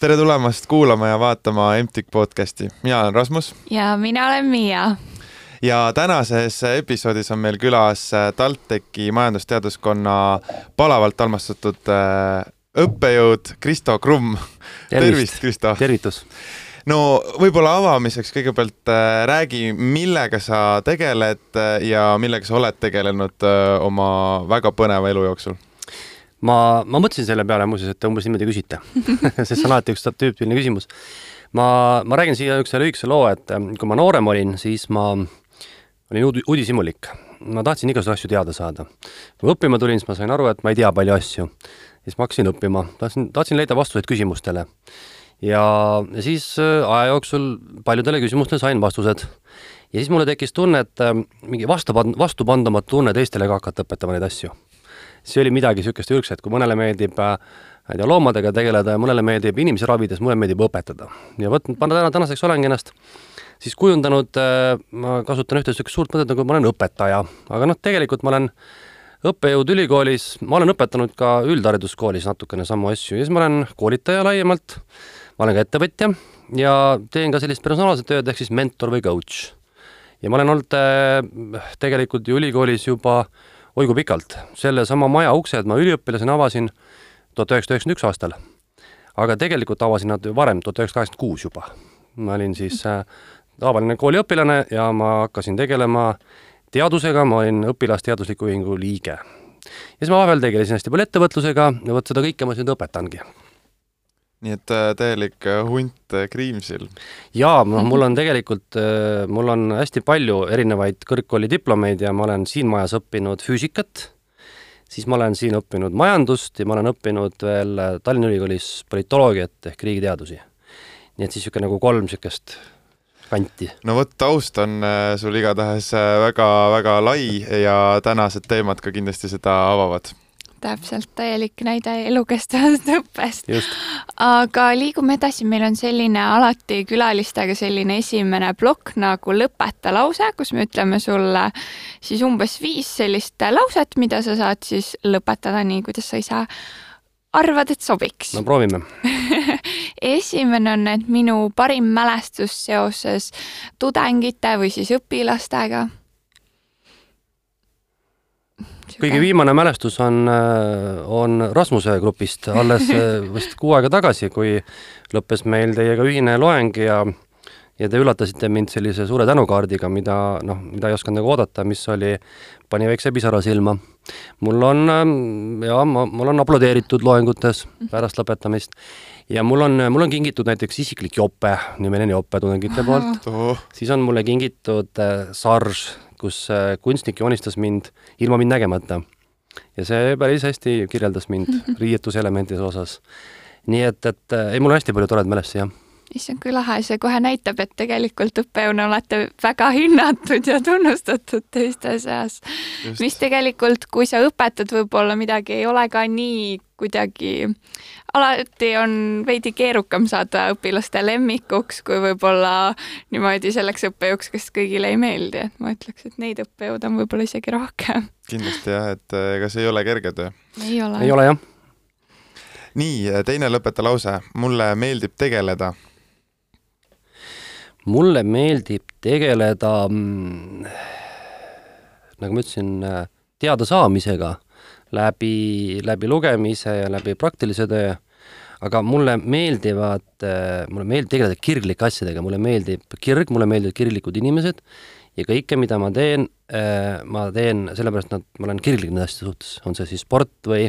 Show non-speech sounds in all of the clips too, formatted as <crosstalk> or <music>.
tere tulemast kuulama ja vaatama MTÜK podcasti, mina olen Rasmus. ja mina olen Miia. ja tänases episoodis on meil külas TalTechi majandusteaduskonna palavalt armastatud äh, õppejõud Kristo Krumm. tervist, Kristo. tervitus no võib-olla avamiseks kõigepealt äh, räägi, millega sa tegeled äh, ja millega sa oled tegelenud äh, oma väga põneva elu jooksul ma, ma mõtlesin selle peale muuseas, et te umbes niimoodi küsite <laughs> <laughs> sest see on alati üks tüüpiline küsimus. ma, ma räägin siia üks lühikese loo, et ähm, kui ma noorem olin, siis ma olin uud, uudishimulik. ma tahtsin igasuguseid asju teada saada. kui ma õppima tulin, siis ma sain aru, et ma ei tea palju asju. siis ma hakkasin õppima, tahtsin, tahtsin leida vastuseid küsimustele. ja, ja siis äh, aja jooksul paljudele küsimustele sain vastused. ja siis mulle tekkis tunne, et äh, mingi vastu, vastupandamatu tunne teistele ka hakata õpetama neid asju see oli midagi niisugust ürgset, kui mõnele meeldib äh, ma ei tea, loomadega tegeleda ja mõnele meeldib inimesi ravides, mulle meeldib õpetada. ja vot, ma täna, tänaseks olengi ennast siis kujundanud, äh, ma kasutan ühte niisugust suurt mõtet, nagu ma olen õpetaja, aga noh, tegelikult ma olen õppejõud ülikoolis, ma olen õpetanud ka üldhariduskoolis natukene samu asju ja siis ma olen koolitaja laiemalt, ma olen ka ettevõtja ja teen ka sellist personaalset tööd, ehk siis mentor või coach. ja ma olen olnud äh, tegelikult ju ülikoolis juba äh, oi kui pikalt, sellesama maja uksed ma üliõpilasena avasin tuhat üheksasada üheksakümmend üks aastal. aga tegelikult avasin nad varem, tuhat üheksasada kaheksakümmend kuus juba. ma olin siis äh, tavaline kooliõpilane ja ma hakkasin tegelema teadusega, ma olin õpilasteadusliku ühingu liige. ja siis ma vahepeal tegelesin hästi palju ettevõtlusega ja vot seda kõike ma siis nüüd õpetangi nii et äh, täielik äh, hunt äh, Kriimsil. jaa, noh, mul on tegelikult, mul on hästi palju erinevaid kõrgkooli diplomeid ja ma olen siin majas õppinud füüsikat, siis ma olen siin õppinud majandust ja ma olen õppinud veel Tallinna Ülikoolis politoloogiat ehk riigiteadusi. nii et siis niisugune nagu kolm niisugust kanti. no vot, taust on sul igatahes väga-väga lai ja tänased teemad ka kindlasti seda avavad täpselt, täielik näide elukestvast <laughs> õppest. aga liigume edasi, meil on selline alati külalistega selline esimene plokk nagu lõpeta lause, kus me ütleme sulle siis umbes viis sellist lauset, mida sa saad siis lõpetada nii, kuidas sa ise arvad, et sobiks? no proovime <laughs> esimene on, et minu parim mälestus seoses tudengite või siis õpilastega kõige viimane mälestus on, äh, on Rasmuse grupist alles äh, <laughs> vist kuu aega tagasi, kui lõppes meil teiega ühine loeng ja ja te üllatasite mind sellise suure tänukaardiga, mida noh, mida ei osanud nagu oodata, mis oli, pani väikse pisara silma. mul on ähm, ja ma, mul on aplodeeritud loengutes pärast lõpetamist ja mul on, mul on kingitud näiteks isiklik jope, nimeline jope tudengite poolt, siis on mulle kingitud äh, sarž kus äh, kunstnik joonistas mind ilma mind nägemata. ja see päris hästi kirjeldas mind <laughs> riietuselementide osas. nii et, et äh, ei, mul on hästi palju toredaid mälestusi, jah issand, kui lahe, see kohe näitab, et tegelikult õppejõuna olete väga hinnatud ja tunnustatud teiste seas. mis tegelikult, kui sa õpetad, võib-olla midagi ei ole ka nii kuidagi, alati on veidi keerukam saada õpilaste lemmikuks, kui võib-olla niimoodi selleks õppejõuks, kes kõigile ei meeldi, et ma ütleks, et neid õppejõude on võib-olla isegi rohkem. kindlasti jah, et eh, ega see ei ole kerge töö. ei ole. ei ole jah. nii, teine lõpeta lause, mulle meeldib tegeleda mulle meeldib tegeleda mm, nagu ma ütlesin, teadasaamisega läbi, läbi lugemise ja läbi praktilise töö, aga mulle meeldivad, mulle meeldib tegeleda kirglike asjadega, mulle meeldib kirg, mulle meeldivad kirglikud inimesed ja kõike, mida ma teen, ma teen sellepärast, et ma olen kirglik nende asjade suhtes, on see siis sport või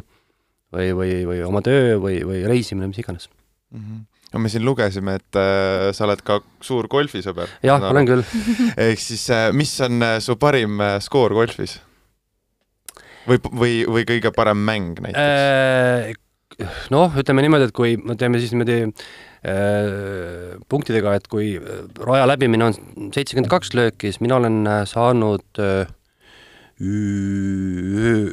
või, või, või oma töö või, või reisimine, mis iganes mm. -hmm no me siin lugesime, et äh, sa oled ka suur golfisõber. jah, olen küll <laughs> ehk siis äh, mis on äh, su parim äh, skoor golfis? Või, või, või kõige parem mäng näiteks äh,? noh, ütleme niimoodi, et kui me teeme siis niimoodi äh, punktidega, et kui äh, raja läbimine on seitsekümmend kaks lööki, siis mina olen äh, saanud äh,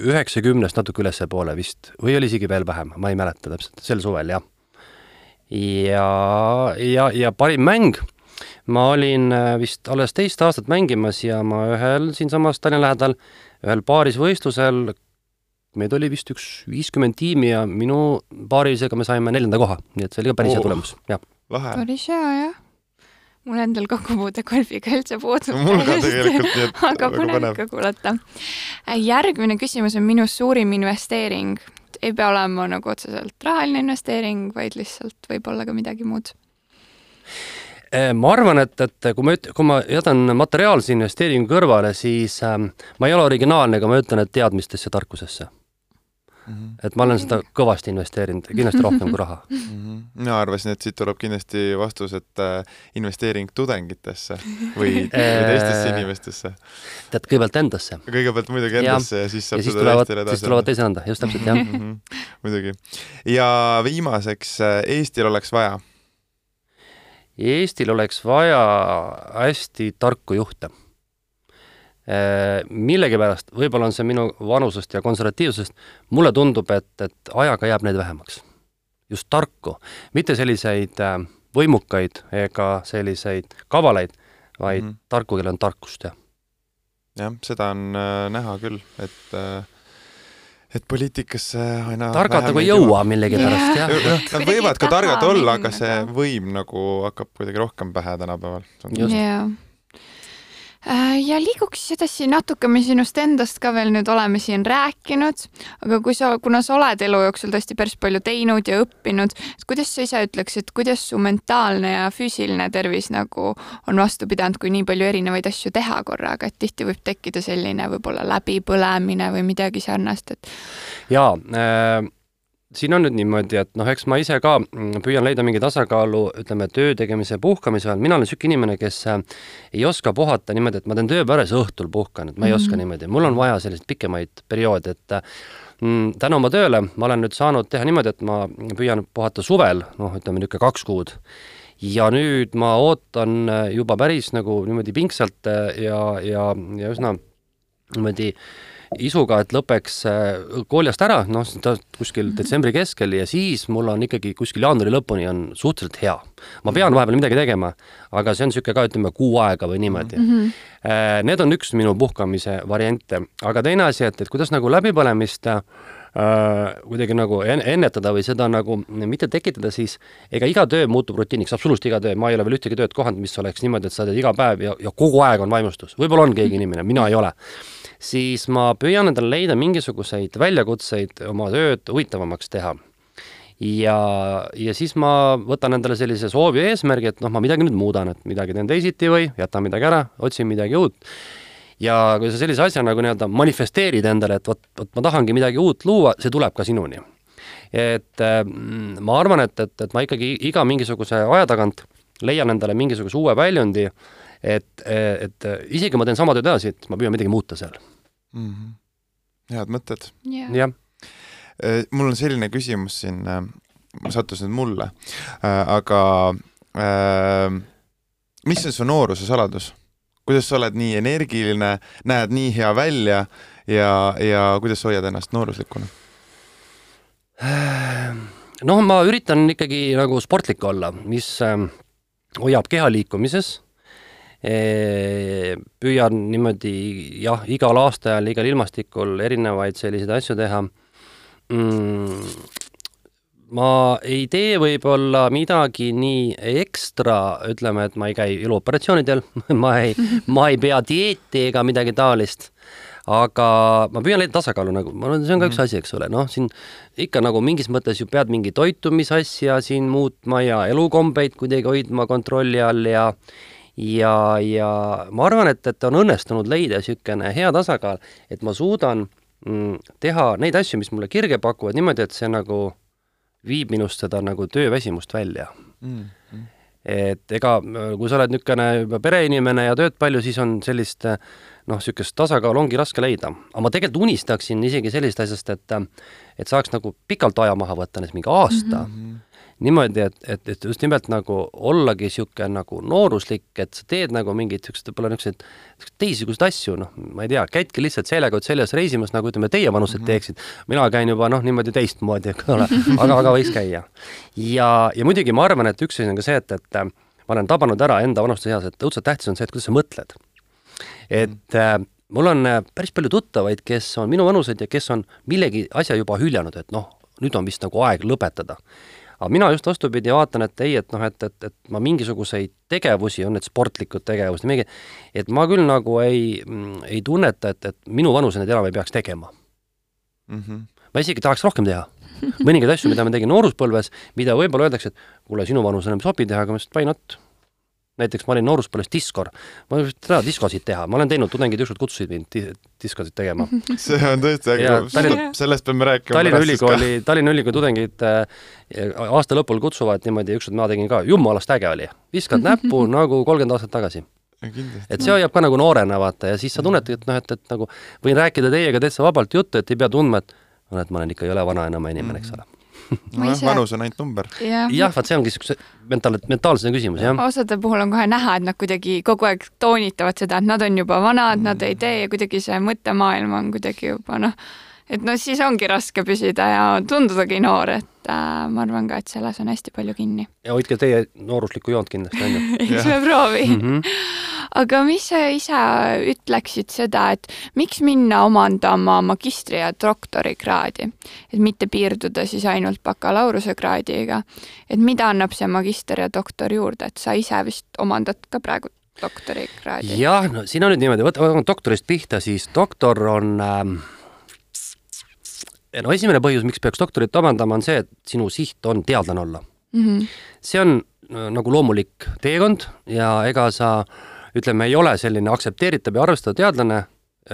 üheksakümnest natuke ülespoole vist või oli isegi veel vähem, ma ei mäleta täpselt, sel suvel jah ja, ja, ja parim mäng, ma olin äh, vist alles teist aastat mängimas ja ma ühel siinsamas Tallinna lähedal, ühel paarisvõistlusel meid oli vist üks viiskümmend tiimi ja minu paarilisega me saime neljanda koha, nii et see oli ka päris hea Oo. tulemus, jah. päris hea jah. mul endal kokkupuude golfiga üldse puudub. mul ka tegelikult, nii et <laughs> aga põnev. ikka kuulata. järgmine küsimus on minu suurim investeering. ei pea olema nagu otseselt rahaline investeering, vaid lihtsalt võib-olla ka midagi muud. Eh, ma arvan, et, et kui ma üt-, kui ma jätan materiaalse investeeringu kõrvale, siis ähm, ma ei ole originaalne, aga ma ütlen, et teadmistesse ja tarkusesse. Mhm. et ma olen seda kõvasti investeerinud, kindlasti rohkem kui raha. <laughs> mina arvasin, et siit tuleb kindlasti vastus, et äh, investeering tudengitesse või, või Äh, teistesse inimestesse. tead, kõigepealt endasse kõigepealt muidugi Ja- endasse ja siis saab ja siis seda tulevad, teistele siis edasi tulevad teisele anda, just täpselt jah. Mhm, muidugi. ja viimaseks, Eestil oleks vaja. Eestil oleks vaja hästi tarku juhte. millegipärast, võib-olla on see minu vanusest ja konservatiivsusest, mulle tundub, et, et ajaga jääb neid vähemaks. just tarku, mitte selliseid äh, võimukaid ega selliseid kavalaid, vaid mm. -hmm. tarku, kellel on tarkust ja jah, seda on äh, näha küll, et äh, et poliitikasse aina targad nagu ei jõua millegipärast Jah. jah. nad võivad ka targad olla, aga see võim nagu hakkab kuidagi rohkem pähe tänapäeval. Just. jaa. Ja liiguks edasi natuke, me sinust endast ka veel nüüd oleme siin rääkinud, aga kui sa, kuna sa oled elu jooksul tõesti päris palju teinud ja õppinud, kuidas sa ise ütleksid, kuidas su mentaalne ja füüsiline tervis nagu on vastu pidanud, kui nii palju erinevaid asju teha korraga, et tihti võib tekkida selline võib-olla läbipõlemine või midagi sarnast, et jaa äh,, siin on nüüd niimoodi, et noh, eks ma ise ka mm, püüan leida mingi tasakaalu, ütleme, töö tegemise ja puhkamise vahel, mina olen niisugune inimene, kes äh, ei oska puhata niimoodi, et ma teen töö pärast ja õhtul puhkan, et ma ei mm -hmm. oska Mhm. niimoodi, mul on vaja selliseid pikemaid perioode, et äh, mm, tänu oma tööle ma olen nüüd saanud teha niimoodi, et ma püüan puhata suvel, noh, ütleme niisugune kaks kuud ja nüüd ma ootan äh, juba päris nagu niimoodi pingsalt äh, ja, ja, ja üsna niimoodi isuga, et lõpeks äh, kooliast ära, noh, ta kuskil detsembri keskel ja siis mul on ikkagi kuskil jaanuari lõpuni on suhteliselt hea. ma pean vahepeal midagi tegema, aga see on niisugune ka ütleme kuu aega või niimoodi mm. Mhm. -hmm. Need on üks minu puhkamise variante, aga teine asi, et, et kuidas nagu läbipõlemist äh, kuidagi nagu en- ennetada või seda nagu mitte tekitada, siis ega iga töö muutub rutiiniks, absoluutselt iga töö, ma ei ole veel ühtegi tööd kohanud, mis oleks niimoodi, et sa teed iga päev ja, ja kogu aeg on vaimustus, võib-olla on keegi inimene, mina ei ole siis ma püüan endale leida mingisuguseid väljakutseid oma tööd huvitavamaks teha. ja, ja siis ma võtan endale sellise soovi ja eesmärgi, et noh, ma midagi nüüd muudan, et midagi teen teisiti või jätan midagi ära, otsin midagi uut. ja kui sa sellise asja nagu nii-öelda manifesteerid endale, et vot, vot ma tahangi midagi uut luua, see tuleb ka sinuni. et mm, ma arvan, et, et, et ma ikkagi iga mingisuguse aja tagant leian endale mingisuguse uue väljundi, et, et isegi ma teen sama tööd edasi, et ma püüan midagi muuta seal. mm. -hmm. head mõtted. jah. jah, mul on selline küsimus siin, sattus nüüd mulle, aga äh, mis on su nooruse saladus? kuidas sa oled nii energiline, näed nii hea välja ja, ja kuidas sa hoiad ennast nooruslikuna? noh, ma üritan ikkagi nagu sportlik olla, mis äh, hoiab keha liikumises. Püüan niimoodi jah, igal aastaajal, igal ilmastikul erinevaid selliseid asju teha mm,. ma ei tee võib-olla midagi nii ekstra, ütleme, et ma ei käi iluoperatsioonidel, <laughs> ma ei, ma ei pea dieeti ega midagi taolist aga ma püüan leida tasakaalu nagu, ma arvan, see on ka üks asi, eks ole, noh, siin ikka nagu mingis mõttes ju pead mingi toitumisasja siin muutma ja elukombeid kuidagi hoidma kontrolli all ja ja, ja ma arvan, et, et on õnnestunud leida niisugune hea tasakaal, et ma suudan mm, teha neid asju, mis mulle kirge pakuvad niimoodi, et see nagu viib minust seda nagu tööväsimust välja Mm. et ega kui sa oled niisugune juba pereinimene ja tööd palju, siis on sellist noh, niisugust tasakaalu ongi raske leida. aga ma tegelikult unistaksin isegi sellisest asjast, et et saaks nagu pikalt aja maha võtta, näiteks mingi aasta mm. -hmm. niimoodi, et, et, et just nimelt nagu ollagi niisugune nagu nooruslik, et sa teed nagu mingeid niisuguseid võib-olla niisuguseid teistsuguseid asju, noh, ma ei tea, käidki lihtsalt seljakott seljas reisimas, nagu ütleme, teie vanused mm -hmm. teeksid. mina käin juba noh, niimoodi teistmoodi, eks ole, aga, aga võiks käia. ja, ja muidugi ma arvan, et üks asi on ka see, et, et ma olen tabanud ära enda vanustuseas, et õudselt tähtis on see, et kuidas sa mõtled. et äh, mul on äh, päris palju tuttavaid, kes on minuvanused ja kes on millegi asja juba hüljanud, et noh, nüüd on vist nagu aeg lõpetada. Aga mina just vastupidi vaatan, et ei, et noh, et, et, et ma mingisuguseid tegevusi, on need sportlikud tegevused, mingi, et ma küll nagu ei, ei tunneta, et, et minu vanuseni enam ei peaks tegema mm. -hmm. ma isegi tahaks rohkem teha. mõningaid asju, mida ma tegin nooruspõlves, mida võib-olla öeldakse, et kuule, sinu vanusele ei sobi teha, aga ma ütlesin, et why not näiteks ma olin nooruspõlves diskor, ma ei taha diskosid teha, ma olen teinud, tudengid ükskord kutsusid mind di diskosid tegema. <laughs> see on tõesti äge, sellest peame rääkima. Tallinna Ülikooli, Tallinna Ülikooli tudengid äh, aasta lõpul kutsuvad niimoodi, ükskord ma tegin ka, jumalast äge oli. viskad näppu <laughs> nagu kolmkümmend aastat tagasi. et see hoiab ka nagu noorena vaata ja siis sa tunnedki, et noh, et, et nagu võin rääkida teiega täitsa vabalt juttu, et ei pea tundma, et noh, et ma olen ikka jõle vana enam inimene, eks ole nojah ise..., vanus on ainult number. jah ja,, vaat see ongi niisuguse mentaal, mentaalsuse küsimus, jah. osade puhul on kohe näha, et nad kuidagi kogu aeg toonitavad seda, et nad on juba vanad nad ei tee ja kuidagi see mõttemaailm on kuidagi juba noh, et no siis ongi raske püsida ja tundudagi noor, et äh, ma arvan ka, et selles on hästi palju kinni. ja hoidke teie nooruslikku joont kindlasti, on ju. <laughs> eks me proovi mm. -hmm aga mis sa ise ütleksid seda, et miks minna omandama magistri- ja doktorikraadi, et mitte piirduda siis ainult bakalaureusekraadiga, et mida annab see magister ja doktor juurde, et sa ise vist omandad ka praegu doktorikraadi? jah, no siin on nüüd niimoodi, võtame doktorist pihta, siis doktor on ähm, no esimene põhjus, miks peaks doktorit omandama, on see, et sinu siht on teadlane olla mm. -hmm. see on nagu loomulik teekond ja ega sa äh, ütleme, ei ole selline aktsepteeritav ja arvestatav teadlane,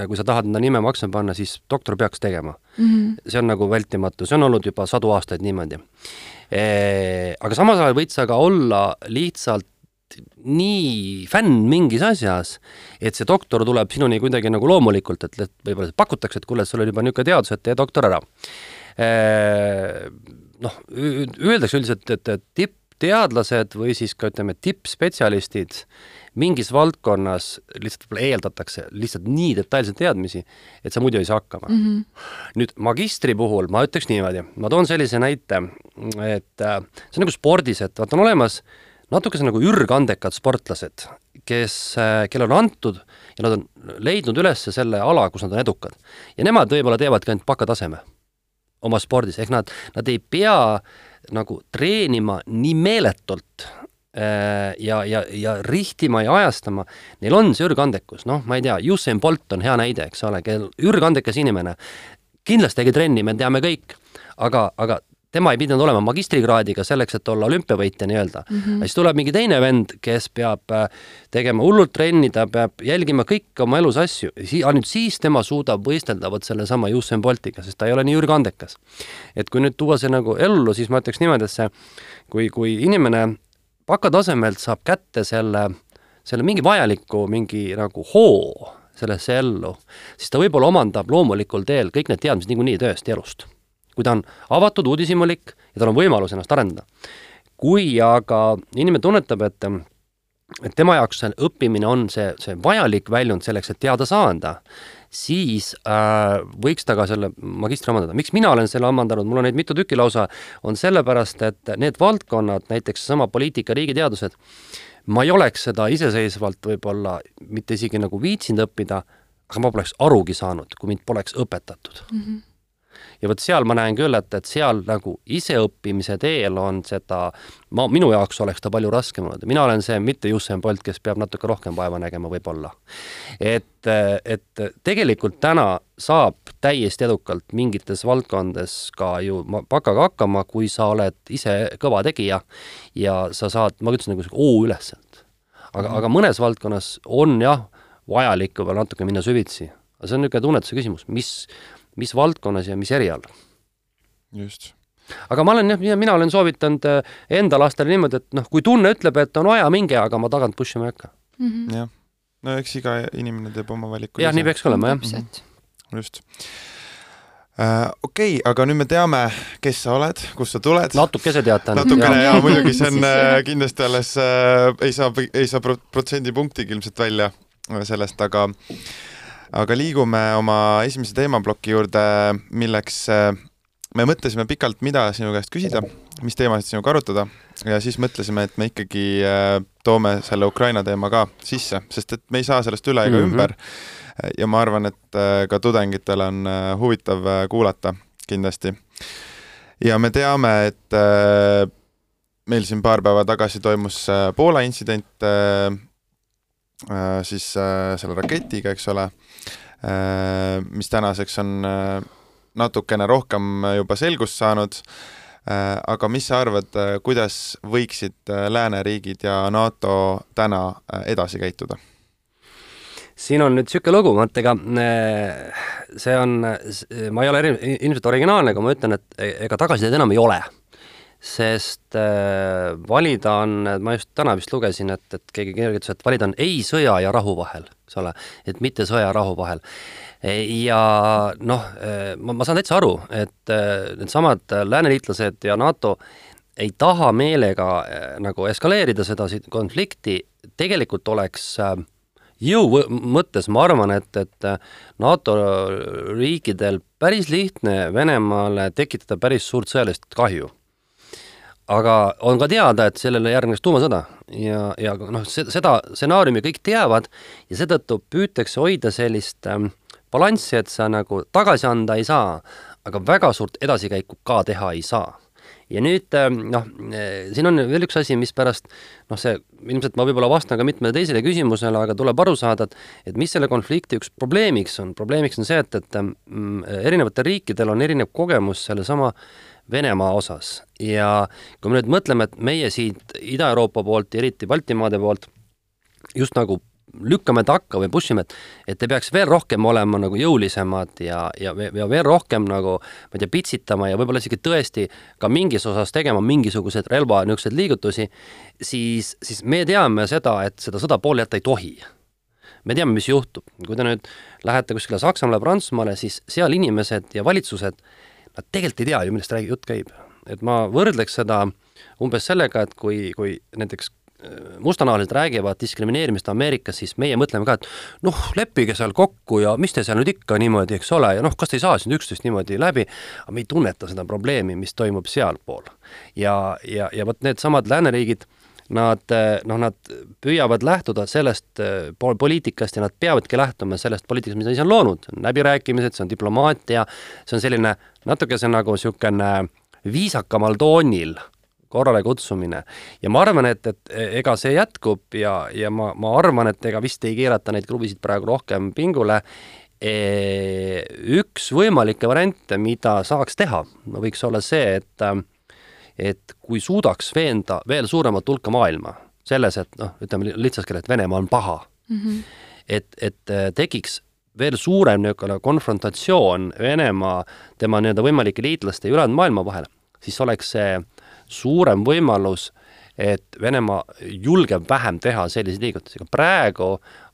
kui sa tahad enda nime maksma panna, siis doktor peaks tegema mm. -hmm. see on nagu vältimatu, see on olnud juba sadu aastaid niimoodi e,. aga samas ajal võid sa ka olla lihtsalt nii fänn mingis asjas, et see doktor tuleb sinuni kuidagi nagu loomulikult, et võib-olla pakutakse, et kuule, sul on juba niisugune teadus, et tee doktor ära e,. noh, öeldakse üldiselt, et, et tippteadlased või siis ka ütleme, tippspetsialistid mingis valdkonnas lihtsalt eeldatakse lihtsalt nii detailseid teadmisi, et sa muidu ei saa hakkama mm. -hmm. nüüd magistri puhul ma ütleks niimoodi, ma toon sellise näite, et äh, see on nagu spordis, et vaata, on olemas natukese nagu ürgandekad sportlased, kes, äh, kellele on antud ja nad on leidnud üles selle ala, kus nad on edukad. ja nemad võib-olla teevadki ainult bakataseme oma spordis, ehk nad, nad ei pea nagu treenima nii meeletult ja, ja, ja rihtima ja ajastama, neil on see ürgandekus, noh, ma ei tea, Usain Bolt on hea näide, eks ole, kel ürgandekas inimene, kindlasti tegi trenni, me teame kõik, aga, aga tema ei pidanud olema magistrikraadiga selleks, et olla olümpiavõitja nii-öelda mm. -hmm. siis tuleb mingi teine vend, kes peab äh, tegema hullult trenni, ta peab jälgima kõiki oma elus asju, ainult siis tema suudab võistelda vot sellesama Usain Boltiga, sest ta ei ole nii ürgandekas. et kui nüüd tuua see nagu ellu, siis ma ütleks niimoodi, et see, kui, kui inimene bakatasemelt saab kätte selle, selle mingi vajaliku mingi nagu hoo sellesse ellu, siis ta võib-olla omandab loomulikul teel kõik need teadmised niikuinii tööst ja elust. kui ta on avatud, uudishimulik ja tal on võimalus ennast arendada. kui aga inimene tunnetab, et et tema jaoks see õppimine on see, see vajalik väljund selleks, et teada saada, siis äh, võiks ta ka selle magistri omandada. miks mina olen selle omandanud, mul on neid mitu tükki lausa, on sellepärast, et need valdkonnad, näiteks seesama poliitika, riigiteadused, ma ei oleks seda iseseisvalt võib-olla mitte isegi nagu viitsinud õppida, aga ma poleks arugi saanud, kui mind poleks õpetatud mm. -hmm ja vot seal ma näen küll, et, et seal nagu iseõppimise teel on seda, ma, minu jaoks oleks ta palju raskem olnud mina olen see mitte Usain Bolt, kes peab natuke rohkem vaeva nägema võib-olla. et, et tegelikult täna saab täiesti edukalt mingites valdkondades ka ju bakaga hakkama, kui sa oled ise kõva tegija ja sa saad, ma ütlesin nagu O-üleselt. aga mm, -hmm. aga mõnes valdkonnas on jah, vajalik võib-olla natuke minna süvitsi. aga see on niisugune tunnetuse küsimus, mis, mis valdkonnas ja mis erialal. just aga ma olen jah, mina olen soovitanud äh, enda lastele niimoodi, et noh, kui tunne ütleb, et on vaja, minge, aga ma tagant push ima ei hakka mm. -hmm. jah, no eks iga inimene teeb oma valiku. jah, nii peaks olema, jah mm. -hmm. just Uh, okei okay,, aga nüüd me teame, kes sa oled, kust sa tuled. natukese teate ainult. natukene jaa ja,, muidugi see on uh, <laughs> kindlasti alles uh,, ei saa, ei saa protsendipunktigi ilmselt välja sellest, aga aga liigume oma esimese teemaploki juurde, milleks äh, me mõtlesime pikalt, mida sinu käest küsida, mis teemasid sinuga arutada ja siis mõtlesime, et me ikkagi äh, toome selle Ukraina teema ka sisse, sest et me ei saa sellest üle ega mm -hmm. ümber. ja ma arvan, et äh, ka tudengitel on huvitav kuulata kindlasti. ja me teame, et meil siin paar päeva tagasi toimus Poola intsident siis selle raketiga, eks ole, mis tänaseks on natukene rohkem juba selgust saanud, äh, aga mis sa arvad, äh, kuidas võiksid äh, lääneriigid ja NATO täna edasi käituda? siin on nüüd niisugune lugu, vaata ega see on, ma ei ole ilmselt originaalne, kui ma ütlen, et e-, ega tagasisidet enam ei ole sest äh, valida on, ma just täna vist lugesin, et, et keegi kirjutas, et valida on ei sõja ja rahu vahel, eks ole, et mitte sõja ja rahu vahel ja noh, ma, ma saan täitsa aru, et äh, needsamad lääneliitlased ja NATO ei taha meelega äh, nagu eskaleerida seda konflikti, tegelikult oleks äh, jõu mõttes ma arvan, et, et NATO riikidel päris lihtne Venemaale tekitada päris suurt sõjalist kahju. Aga on ka teada, et sellele järgneks tuumasõda. Ja, ja noh, seda stsenaariumi kõik teavad ja seetõttu püütakse hoida sellist äh, balanssi, et sa nagu tagasi anda ei saa, aga väga suurt edasikäiku ka teha ei saa. Ja nüüd ähm, noh, äh, siin on veel üks asi, mispärast noh, see ilmselt ma võib-olla vastan ka mitmele teisele küsimusele, aga tuleb aru saada, et et mis selle konflikti üks probleemiks on, probleemiks on see, et, et mm, erinevatel riikidel on erinev kogemus sellesama Venemaa osas ja kui me nüüd mõtleme, et meie siit Ida-Euroopa poolt ja eriti Baltimaade poolt just nagu lükkame takka või push ime, et et te peaks veel rohkem olema nagu jõulisemad ja, ja, ja veel rohkem nagu ma ei tea, pitsitama ja võib-olla isegi tõesti ka mingis osas tegema mingisuguseid relva niisuguseid liigutusi, siis, siis me teame seda, et seda sõda poole jätta ei tohi. me teame, mis juhtub, kui te nüüd lähete kuskile Saksamaale, Prantsusmaale, siis seal inimesed ja valitsused, nad tegelikult ei tea ju, millest räägi-, jutt käib. et ma võrdleks seda umbes sellega, et kui, kui näiteks mustanahalised räägivad diskrimineerimist Ameerikas, siis meie mõtleme ka, et noh, leppige seal kokku ja mis te seal nüüd ikka niimoodi, eks ole, ja noh, kas te ei saa siin üksteist niimoodi läbi, aga me ei tunneta seda probleemi, mis toimub sealpool. ja, ja, ja vot needsamad lääneriigid, nad noh, nad püüavad lähtuda sellest eh, poliitikast ja nad peavadki lähtuma sellest poliitikast, mida ise on loonud, läbirääkimised, see on diplomaatia, see on selline natukese nagu niisugune viisakamal toonil korrale kutsumine. ja ma arvan, et, et ega see jätkub ja, ja ma, ma arvan, et ega vist ei keerata neid kruvisid praegu rohkem pingule e,. Üks võimalikke variante, mida saaks teha, võiks olla see, et et kui suudaks veenda veel suuremat hulka maailma selles, et noh, ütleme lihtsas keeles, et Venemaa on paha mm, -hmm. et, et tekiks veel suurem niisugune konfrontatsioon Venemaa, tema nii-öelda võimalike liitlaste ja ülejäänud maailma vahel, siis oleks see suurem võimalus, et Venemaa julgeb vähem teha selliseid liigutusi, aga praegu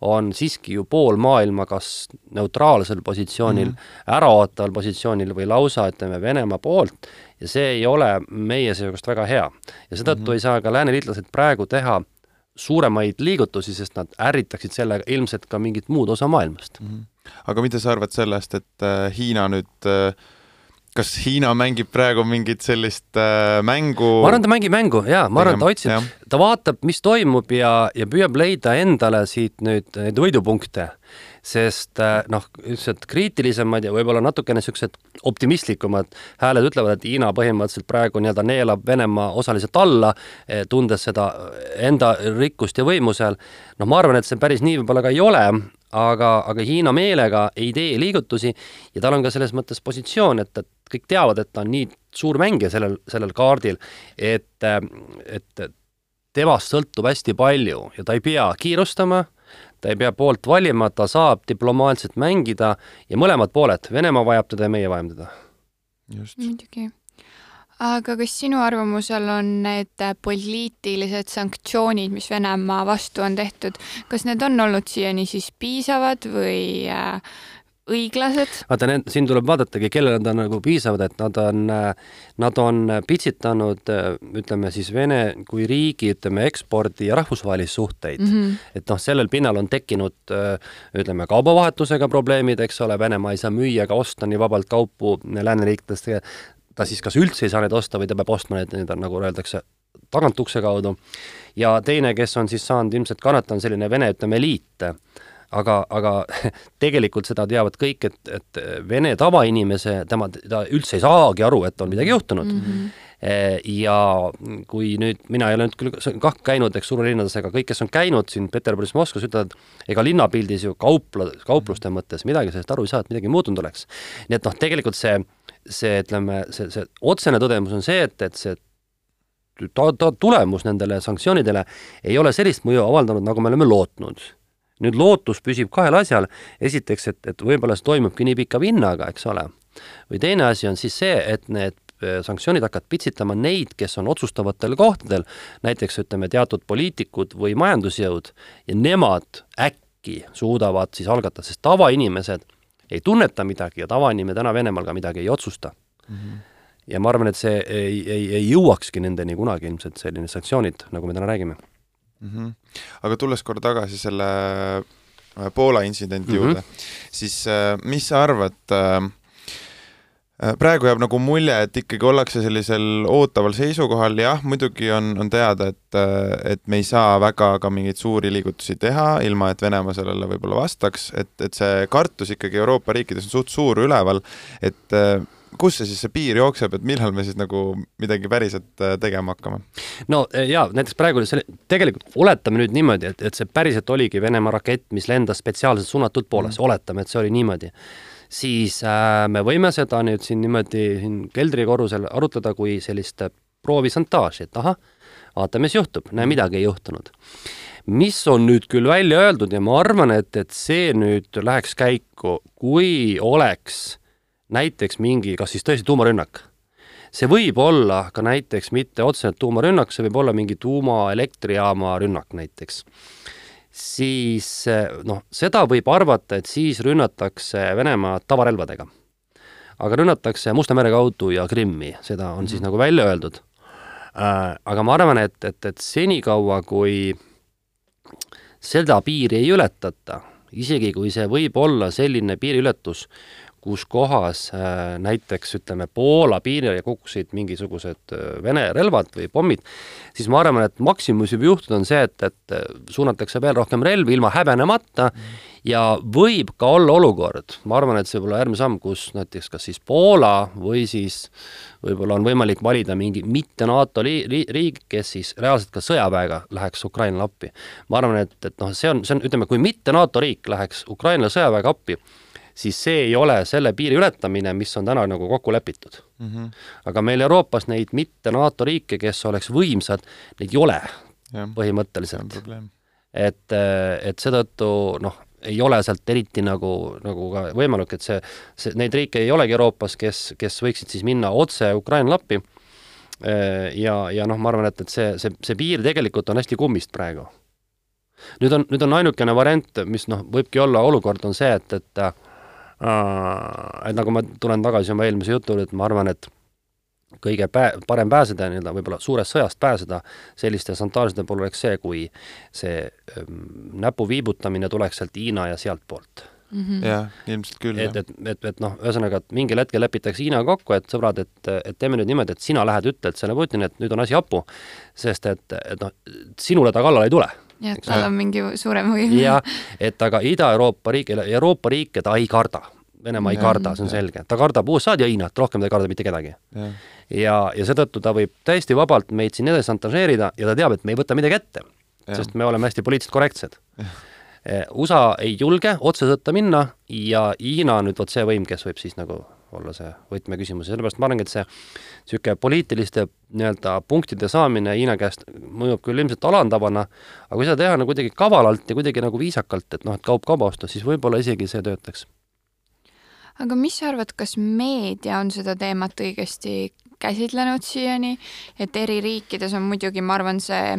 on siiski ju pool maailma kas neutraalsel positsioonil mm, -hmm. äraootaval positsioonil või lausa ütleme Venemaa poolt ja see ei ole meie seisukohast väga hea. ja seetõttu mm -hmm. ei saa ka lääneliitlased praegu teha suuremaid liigutusi, sest nad ärritaksid sellega ilmselt ka mingit muud osa maailmast mm. -hmm. aga mida sa arvad sellest, et äh, Hiina nüüd äh, kas Hiina mängib praegu mingit sellist äh, mängu? ma arvan, ta mängib mängu jaa, ma arvan, ta otsib, ta vaatab, mis toimub ja, ja püüab leida endale siit nüüd neid võidupunkte. sest äh, noh, niisugused kriitilisemad ja võib-olla natukene niisugused optimistlikumad hääled ütlevad, et Hiina põhimõtteliselt praegu nii-öelda neelab Venemaa osaliselt alla, eh, tundes seda enda rikkust ja võimu seal. noh, ma arvan, et see päris nii võib-olla ka ei ole, aga, aga Hiina meelega ei tee liigutusi ja tal on ka selles mõttes positsioon, et, et kõik teavad, et ta on nii suur mängija sellel, sellel kaardil, et, et temast sõltub hästi palju ja ta ei pea kiirustama, ta ei pea poolt valima, ta saab diplomaatiliselt mängida ja mõlemad pooled, Venemaa vajab teda ja meie vajame teda. muidugi aga kas sinu arvamusel on need poliitilised sanktsioonid, mis Venemaa vastu on tehtud, kas need on olnud siiani siis piisavad või äh, õiglased? vaata, need, siin tuleb vaadatagi, kellele nad on nagu piisavad, et nad on, nad on pitsitanud ütleme siis Vene kui riigi, ütleme, ekspordi ja rahvusvahelisi suhteid mm. -hmm. et noh, sellel pinnal on tekkinud ütleme, kaubavahetusega probleemid, eks ole, Venemaa ei saa müüa ega osta nii vabalt kaupu lääneriikidest ta siis kas üldse ei saa neid osta või ta peab ostma need nii-öelda, nagu öeldakse, tagatukse kaudu, ja teine, kes on siis saanud ilmselt kannata, on selline vene, ütleme, eliit aga, aga <laughs> tegelikult seda teavad kõik, et, et Vene tavainimese, tema, ta üldse ei saagi aru, et on midagi juhtunud mm. -hmm ja kui nüüd, mina ei ole nüüd küll kah käinud, eks, suurlinnades, aga kõik, kes on käinud siin Peterburis, Moskvas, ütlevad, ega linnapildis ju kaupla, kaupluste mõttes midagi sellest aru ei saa, et midagi muutunud oleks. nii et noh, tegelikult see, see, ütleme, see, see otsene tõdemus on see, et, et see ta, ta tulemus nendele sanktsioonidele ei ole sellist mõju avaldanud, nagu me oleme lootnud nüüd lootus püsib kahel asjal, esiteks, et, et võib-olla see toimubki nii pika vinnaga, eks ole, või teine asi on siis see, et need äh, sanktsioonid hakkavad pitsitama neid, kes on otsustavatel kohtadel, näiteks ütleme, teatud poliitikud või majandusjõud, ja nemad äkki suudavad siis algatada, sest tavainimesed ei tunneta midagi ja tavainimene täna Venemaal ka midagi ei otsusta mm. -hmm. ja ma arvan, et see ei, ei, ei jõuakski nendeni kunagi ilmselt, selline sanktsioonid, nagu me täna räägime mm. -hmm. aga tulles korra tagasi selle äh, Poola intsidendi mm -hmm. juurde, siis äh, mis sa arvad äh, praegu jääb nagu mulje, et ikkagi ollakse sellisel ootaval seisukohal, jah, muidugi on, on teada, et, et me ei saa väga ka mingeid suuri liigutusi teha, ilma et Venemaa sellele võib-olla vastaks, et, et see kartus ikkagi Euroopa riikides on suht suur üleval, et kus see siis see piir jookseb, et millal me siis nagu midagi päriselt äh, tegema hakkame? no äh, jaa, näiteks praegu selle, tegelikult oletame nüüd niimoodi, et, et see päriselt oligi Venemaa rakett, mis lendas spetsiaalselt suunatud Poolasse mm., oletame, et see oli niimoodi, siis äh, me võime seda nüüd siin niimoodi siin keldrikorrusel arutleda kui sellist äh, proovisantaaži, et ahah, vaatame, mis juhtub, näe, midagi ei juhtunud mis on nüüd küll välja öeldud ja ma arvan, et, et see nüüd läheks käiku, kui oleks näiteks mingi, kas siis tõesti tuumarünnak. see võib olla ka näiteks mitte otseselt tuumarünnak, see võib olla mingi tuumaelektrijaama rünnak näiteks. siis noh, seda võib arvata, et siis rünnatakse Venemaad tavarelvadega. aga rünnatakse Musta mere kaudu ja Krimmi, seda on mm siis mhm. nagu välja öeldud äh,. aga ma arvan, et, et, et senikaua, kui seda piiri ei ületata, isegi kui see võib olla selline piiriületus, kus kohas äh, näiteks ütleme, Poola piirile kukkusid mingisugused äh, Vene relvad või pommid, siis ma arvan, et mis võib juhtuda, on see, et, et äh, suunatakse veel rohkem relvi ilma häbenemata ja võib ka olla olukord, ma arvan, et see võib olla järgmine samm, kus näiteks kas siis Poola või siis võib-olla on võimalik valida mingi mitte NATO riik, kes siis reaalselt ka sõjaväega läheks Ukrainale appi. ma arvan, et, et noh, see on, see on, ütleme, kui mitte NATO riik läheks Ukrainale sõjaväega appi, siis see ei ole selle piiri ületamine, mis on täna nagu kokku lepitud mm. -hmm. aga meil Euroopas neid mitte NATO riike, kes oleks võimsad, neid ei ole ja, põhimõtteliselt. et, et seetõttu noh, ei ole sealt eriti nagu, nagu ka võimalik, et see, see, neid riike ei olegi Euroopas, kes, kes võiksid siis minna otse Ukrainale appi. ja, ja noh, ma arvan, et, et see, see, see piir tegelikult on hästi kummist praegu. nüüd on, nüüd on ainukene variant, mis noh, võibki olla olukord, on see, et, et et nagu ma tulen tagasi oma eelmise jutu juurde, et ma arvan, et kõige pää-, parem pääseda nii-öelda võib-olla suurest sõjast pääseda selliste šantaažide puhul oleks see, kui see ähm, näpu viibutamine tuleks sealt Hiina ja sealtpoolt mm -hmm. jah, ilmselt küll. et, et, et, et noh, ühesõnaga, et mingil hetkel lepitakse Hiina kokku, et sõbrad, et, et teeme nüüd niimoodi, et sina lähed, ütled selle Putinile, et nüüd on asi hapu, sest et, et noh, sinule ta kallale ei tule jah, et tal on mingi suurem võim. jah, et aga Ida-Euroopa riikidele, Euroopa riike ta ei karda. Venemaa ei karda, see on selge, ta kardab USA-d ja Hiinat, rohkem ta ei karda mitte kedagi. ja, ja, ja seetõttu ta võib täiesti vabalt meid siin edasi šantažeerida ja ta teab, et me ei võta midagi ette, sest me oleme hästi poliitiliselt korrektsed. Eh, USA ei julge otsesõtta minna ja Hiina on nüüd vot see võim, kes võib siis nagu olla see võtmeküsimus ja sellepärast ma arvangi, et see niisugune poliitiliste nii-öelda punktide saamine Hiina käest mõjub küll ilmselt alandavana, aga kui seda teha nagu kuidagi kavalalt ja kuidagi nagu viisakalt, et noh, et kaup kauba osta, siis võib-olla isegi see töötaks. aga mis sa arvad, kas meedia on seda teemat õigesti käsitlenud siiani, et eri riikides on muidugi, ma arvan, see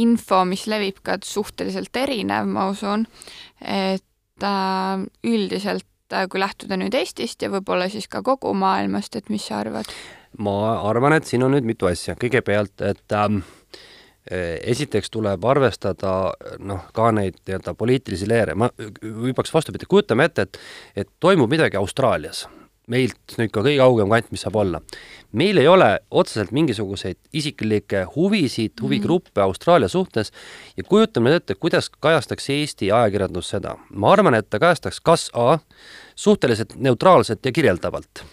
info, mis levib ka suhteliselt erinev, ma usun, et äh, üldiselt et kui lähtuda nüüd Eestist ja võib-olla siis ka kogu maailmast, et mis sa arvad? ma arvan, et siin on nüüd mitu asja, kõigepealt, et ähm, esiteks tuleb arvestada noh, ka neid nii-öelda poliitilisi leere, ma hüppaks vastupidi, kujutame ette, et et toimub midagi Austraalias meilt nüüd ka kõige kaugem kant, mis saab olla. meil ei ole otseselt mingisuguseid isiklikke huvisid, huvigruppe Austraalia suhtes ja kujutame nüüd ette, kuidas kajastaks Eesti ajakirjandus seda. ma arvan, et ta kajastaks kas A suhteliselt neutraalselt ja kirjeldavalt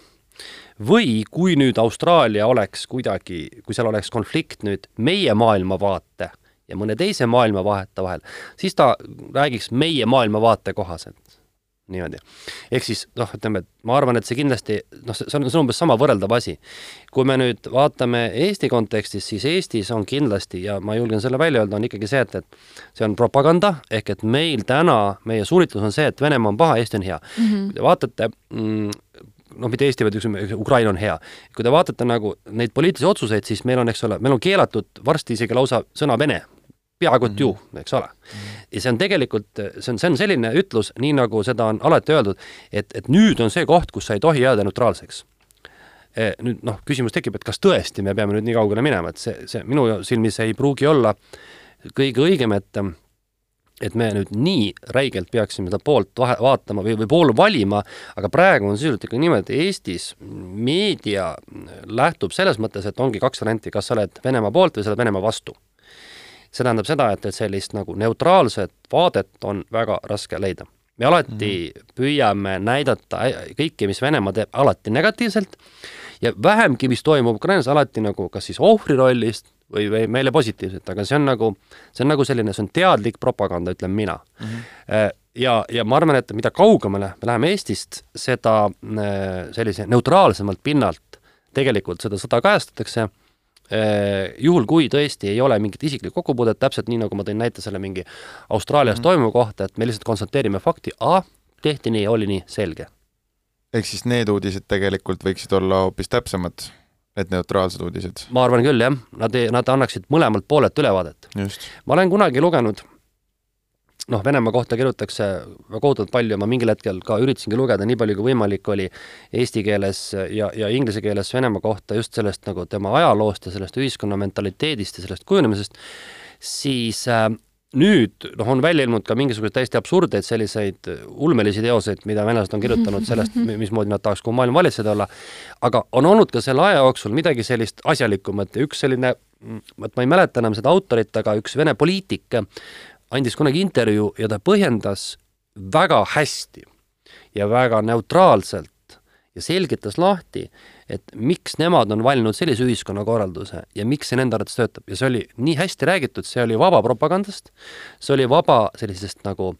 või kui nüüd Austraalia oleks kuidagi, kui seal oleks konflikt nüüd meie maailmavaate ja mõne teise maailmavaate vahel, siis ta räägiks meie maailmavaate kohaselt niimoodi. ehk siis noh, ütleme, et ma arvan, et see kindlasti noh, see on, see on umbes sama võrreldav asi. kui me nüüd vaatame Eesti kontekstis, siis Eestis on kindlasti ja ma julgen selle välja öelda, on ikkagi see, et, et see on propaganda, ehk et meil täna, meie suunitlus on see, et Venemaa on paha, Eesti on hea mm. -hmm. kui te vaatate mm, noh, mitte Eesti, vaid üks, Ukraina on hea. kui te vaatate nagu neid poliitilisi otsuseid, siis meil on, eks ole, meil on keelatud varsti isegi lausa sõna Vene peaaegu et ju, mhm. eks ole. ja see on tegelikult, see on, see on selline ütlus, nii nagu seda on alati öeldud, et, et nüüd on see koht, kus sa ei tohi jääda neutraalseks. E, nüüd noh, küsimus tekib, et kas tõesti me peame nüüd nii kaugele minema, et see, see minu silmis ei pruugi olla kõige õigem, et et me nüüd nii räigelt peaksime seda poolt vahe, vaatama või, või pool valima, aga praegu on sisuliselt ikka niimoodi, et Eestis meedia lähtub selles mõttes, et ongi kaks varianti, kas sa oled Venemaa poolt või sa oled Venemaa vastu see tähendab seda, et, et sellist nagu neutraalset vaadet on väga raske leida. me alati mm püüame näidata kõike, mis Venemaa teeb, alati negatiivselt ja vähemgi, mis toimub Ukrainas, alati nagu kas siis ohvri rollist või, või meile positiivselt, aga see on nagu, see on nagu selline, see on teadlik propaganda, ütlen mina mm. -hmm. ja, ja ma arvan, et mida kaugemale me läheme Eestist, seda äh, sellise neutraalsemalt pinnalt tegelikult seda sõda kajastatakse juhul, kui tõesti ei ole mingit isiklikku kokkupuudet, täpselt nii, nagu ma tõin näite selle mingi Austraalias mm toimuva kohta, et me lihtsalt konstateerime fakti, A, tehti nii, oli nii, selge. ehk siis need uudised tegelikult võiksid olla hoopis täpsemad, need neutraalsed uudised? ma arvan küll, jah. Nad, nad annaksid mõlemalt poolelt ülevaadet. ma olen kunagi lugenud noh, Venemaa kohta kirjutatakse kohutavalt palju, ma mingil hetkel ka üritasingi lugeda nii palju kui võimalik oli eesti keeles ja, ja inglise keeles Venemaa kohta just sellest nagu tema ajaloost ja sellest ühiskonna mentaliteedist ja sellest kujunemisest, siis äh, nüüd noh, on välja ilmunud ka mingisuguseid täiesti absurdeid selliseid ulmelisi teoseid, mida venelased on kirjutanud sellest, mismoodi nad tahaks kogu maailma valitseda olla, aga on olnud ka selle aja jooksul midagi sellist asjalikumat ja üks selline, vot ma ei mäleta enam seda autorit, aga üks Vene poliitik andis kunagi intervjuu ja ta põhjendas väga hästi ja väga neutraalselt ja selgitas lahti, et miks nemad on valinud sellise ühiskonnakorralduse ja miks see nende arvates töötab. Ja see oli nii hästi räägitud, see oli vaba propagandast, see oli vaba sellisest nagu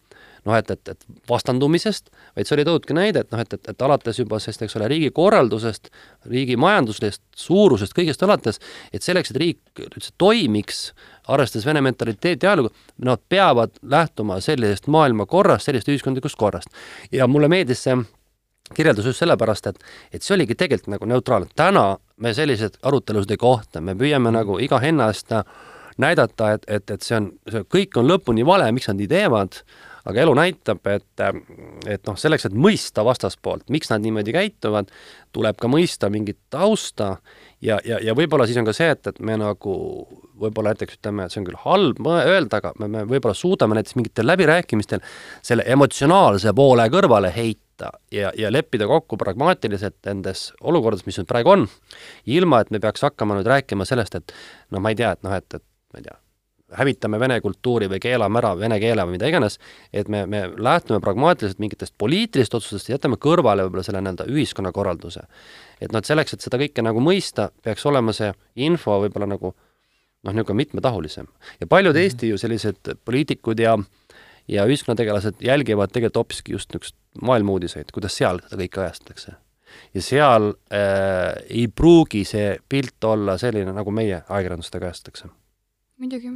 noh, et, et, et vastandumisest, vaid see oli toodudki näide, et noh, et, et, et alates juba sellest, eks ole, riigi korraldusest, riigi majanduslikust suurusest, kõigest alates, et selleks, et riik üldse toimiks, arvestades vene mentaliteeti ja ajalugu, nad peavad lähtuma sellisest maailmakorrast, sellisest ühiskondlikust korrast. ja mulle meeldis see kirjeldus just sellepärast, et, et see oligi tegelikult nagu neutraalne. täna me selliseid arutelusid ei kohta, me püüame nagu iga hinna eest näidata, et, et, et see on, see kõik on lõpuni vale, miks nad nii teevad, aga elu näitab, et, et noh, selleks, et mõista vastaspoolt, miks nad niimoodi käituvad, tuleb ka mõista mingit tausta ja, ja, ja võib-olla siis on ka see, et, et me nagu võib-olla näiteks ütleme, et see on küll halb öelda, aga me, me võib-olla suudame näiteks mingitel läbirääkimistel selle emotsionaalse poole kõrvale heita ja, ja leppida kokku pragmaatiliselt nendes olukordades, mis nüüd praegu on, ilma et me peaks hakkama nüüd rääkima sellest, et noh, ma ei tea, et noh, et, et ma ei tea, hävitame vene kultuuri või keelame ära vene keele või mida iganes, et me, me lähtume pragmaatiliselt mingitest poliitilistest otsustest ja jätame kõrvale võib-olla selle nii-öelda ühiskonnakorralduse. et noh, et selleks, et seda kõike nagu mõista, peaks olema see info võib-olla nagu noh, niisugune mitmetahulisem. ja paljud mm -hmm. Eesti ju sellised poliitikud ja ja ühiskonnategelased jälgivad tegelikult hoopiski just niisugust maailma uudiseid, kuidas seal seda kõike ajastatakse. ja seal äh, ei pruugi see pilt olla selline, nagu meie ajakirjandust kajastatakse muidugi.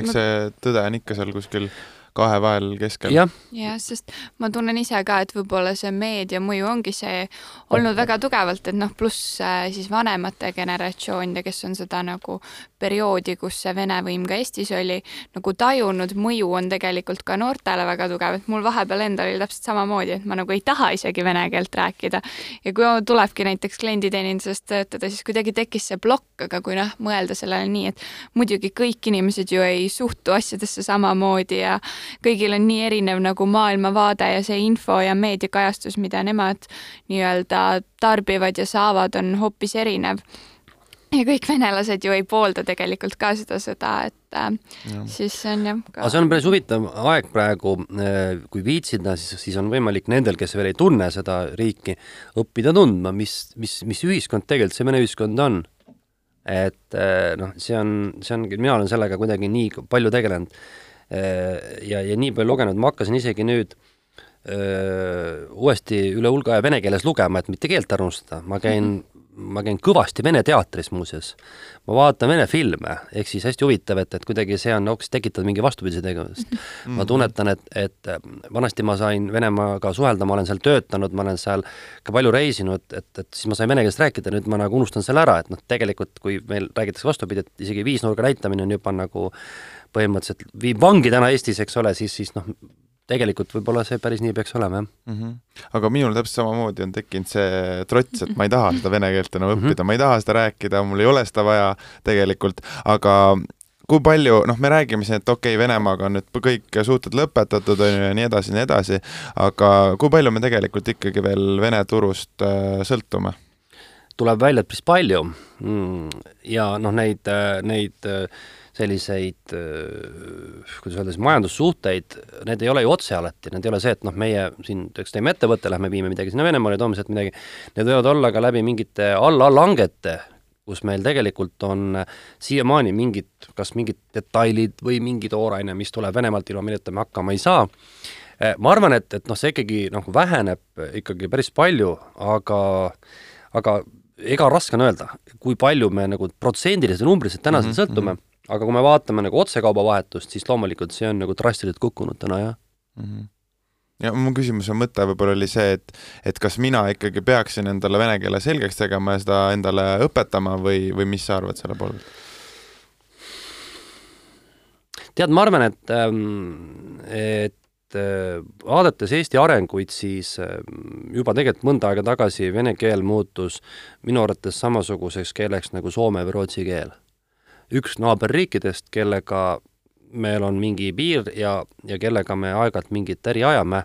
eks see tõde on ikka seal kuskil kahe vahel keskel. jah ja,, sest ma tunnen ise ka, et võib-olla see meedia mõju ongi see olnud väga tugevalt, et noh, pluss äh, siis vanemate generatsioonide, kes on seda nagu perioodi, kus see Vene võim ka Eestis oli, nagu tajunud, mõju on tegelikult ka noortele väga tugev, et mul vahepeal endal oli täpselt samamoodi, et ma nagu ei taha isegi vene keelt rääkida. ja kui tulebki näiteks klienditeeninduses töötada, siis kuidagi tekkis see plokk, aga kui noh, mõelda sellele nii, et muidugi kõik inimesed ju ei suhtu asjadesse samamoodi ja kõigil on nii erinev nagu maailmavaade ja see info ja meediakajastus, mida nemad nii-öelda tarbivad ja saavad, on hoopis erinev ja kõik venelased ju ei poolda tegelikult ka seda sõda, et äh, ja. siis see on jah ka.... aga see on päris huvitav aeg praegu, äh, kui viitsida, siis, siis on võimalik nendel, kes veel ei tunne seda riiki, õppida tundma, mis, mis, mis ühiskond tegelikult see Vene ühiskond on. et äh, noh, see on, see on, mina olen sellega kuidagi nii palju tegelenud ja, ja nii palju lugenud, ma hakkasin isegi nüüd öö, uuesti üle hulga aja vene keeles lugema, et mitte keelt ära unustada, ma käin mm -hmm ma käin kõvasti Vene teatris muuseas. ma vaatan Vene filme, ehk siis hästi huvitav, et, et kuidagi see on hoopis tekitanud mingi vastupidise tegevust mm. -hmm. ma tunnetan, et, et vanasti ma sain Venemaaga suhelda, ma olen seal töötanud, ma olen seal ka palju reisinud, et, et siis ma sain vene keeles rääkida, nüüd ma nagu unustan selle ära, et noh, tegelikult kui meil räägitakse vastupidi, et isegi viisnurga näitamine on juba nagu põhimõtteliselt viib vangi täna Eestis, eks ole, siis, siis noh, tegelikult võib-olla see päris nii peaks olema, jah mm. -hmm. aga minul täpselt samamoodi on tekkinud see trots, et ma ei taha <laughs> seda vene keelt enam õppida mm, -hmm. ma ei taha seda rääkida, mul ei ole seda vaja tegelikult, aga kui palju, noh, me räägime siin, et okei okay,, Venemaaga on nüüd kõik suhted lõpetatud, on ju, ja nii edasi ja nii edasi, aga kui palju me tegelikult ikkagi veel Vene turust äh, sõltume? tuleb välja, et päris palju mm. ja noh, neid, äh, neid äh, selliseid, kuidas öelda siis, majandussuhteid, need ei ole ju otse alati, need ei ole see, et noh, meie siin näiteks teeme ettevõtte, lähme viime midagi sinna Venemaale, toome sealt midagi, need võivad olla ka läbi mingite alla-langete, kus meil tegelikult on siiamaani mingid, kas mingid detailid või mingi tooraine, mis tuleb Venemaalt, ilma milleta me hakkama ei saa, ma arvan, et, et noh, see ikkagi noh, väheneb ikkagi päris palju, aga aga ega raske on öelda, kui palju me nagu protsendiliselt ja numbriliselt tänasel mm -hmm. sõltume. mm, -hmm aga kui me vaatame nagu otsekaubavahetust, siis loomulikult see on nagu drastiliselt kukkunud täna, jah mm. -hmm ja mu küsimuse mõte võib-olla oli see, et, et kas mina ikkagi peaksin endale vene keele selgeks tegema ja seda endale õpetama või, või mis sa arvad selle poole pealt? tead, ma arvan, et, ähm, et äh, vaadates Eesti arenguid, siis ähm, juba tegelikult mõnda aega tagasi vene keel muutus minu arvates samasuguseks keeleks nagu soome või rootsi keel üks naaberriikidest, kellega meil on mingi piir ja, ja kellega me aeg-ajalt mingit äri ajame,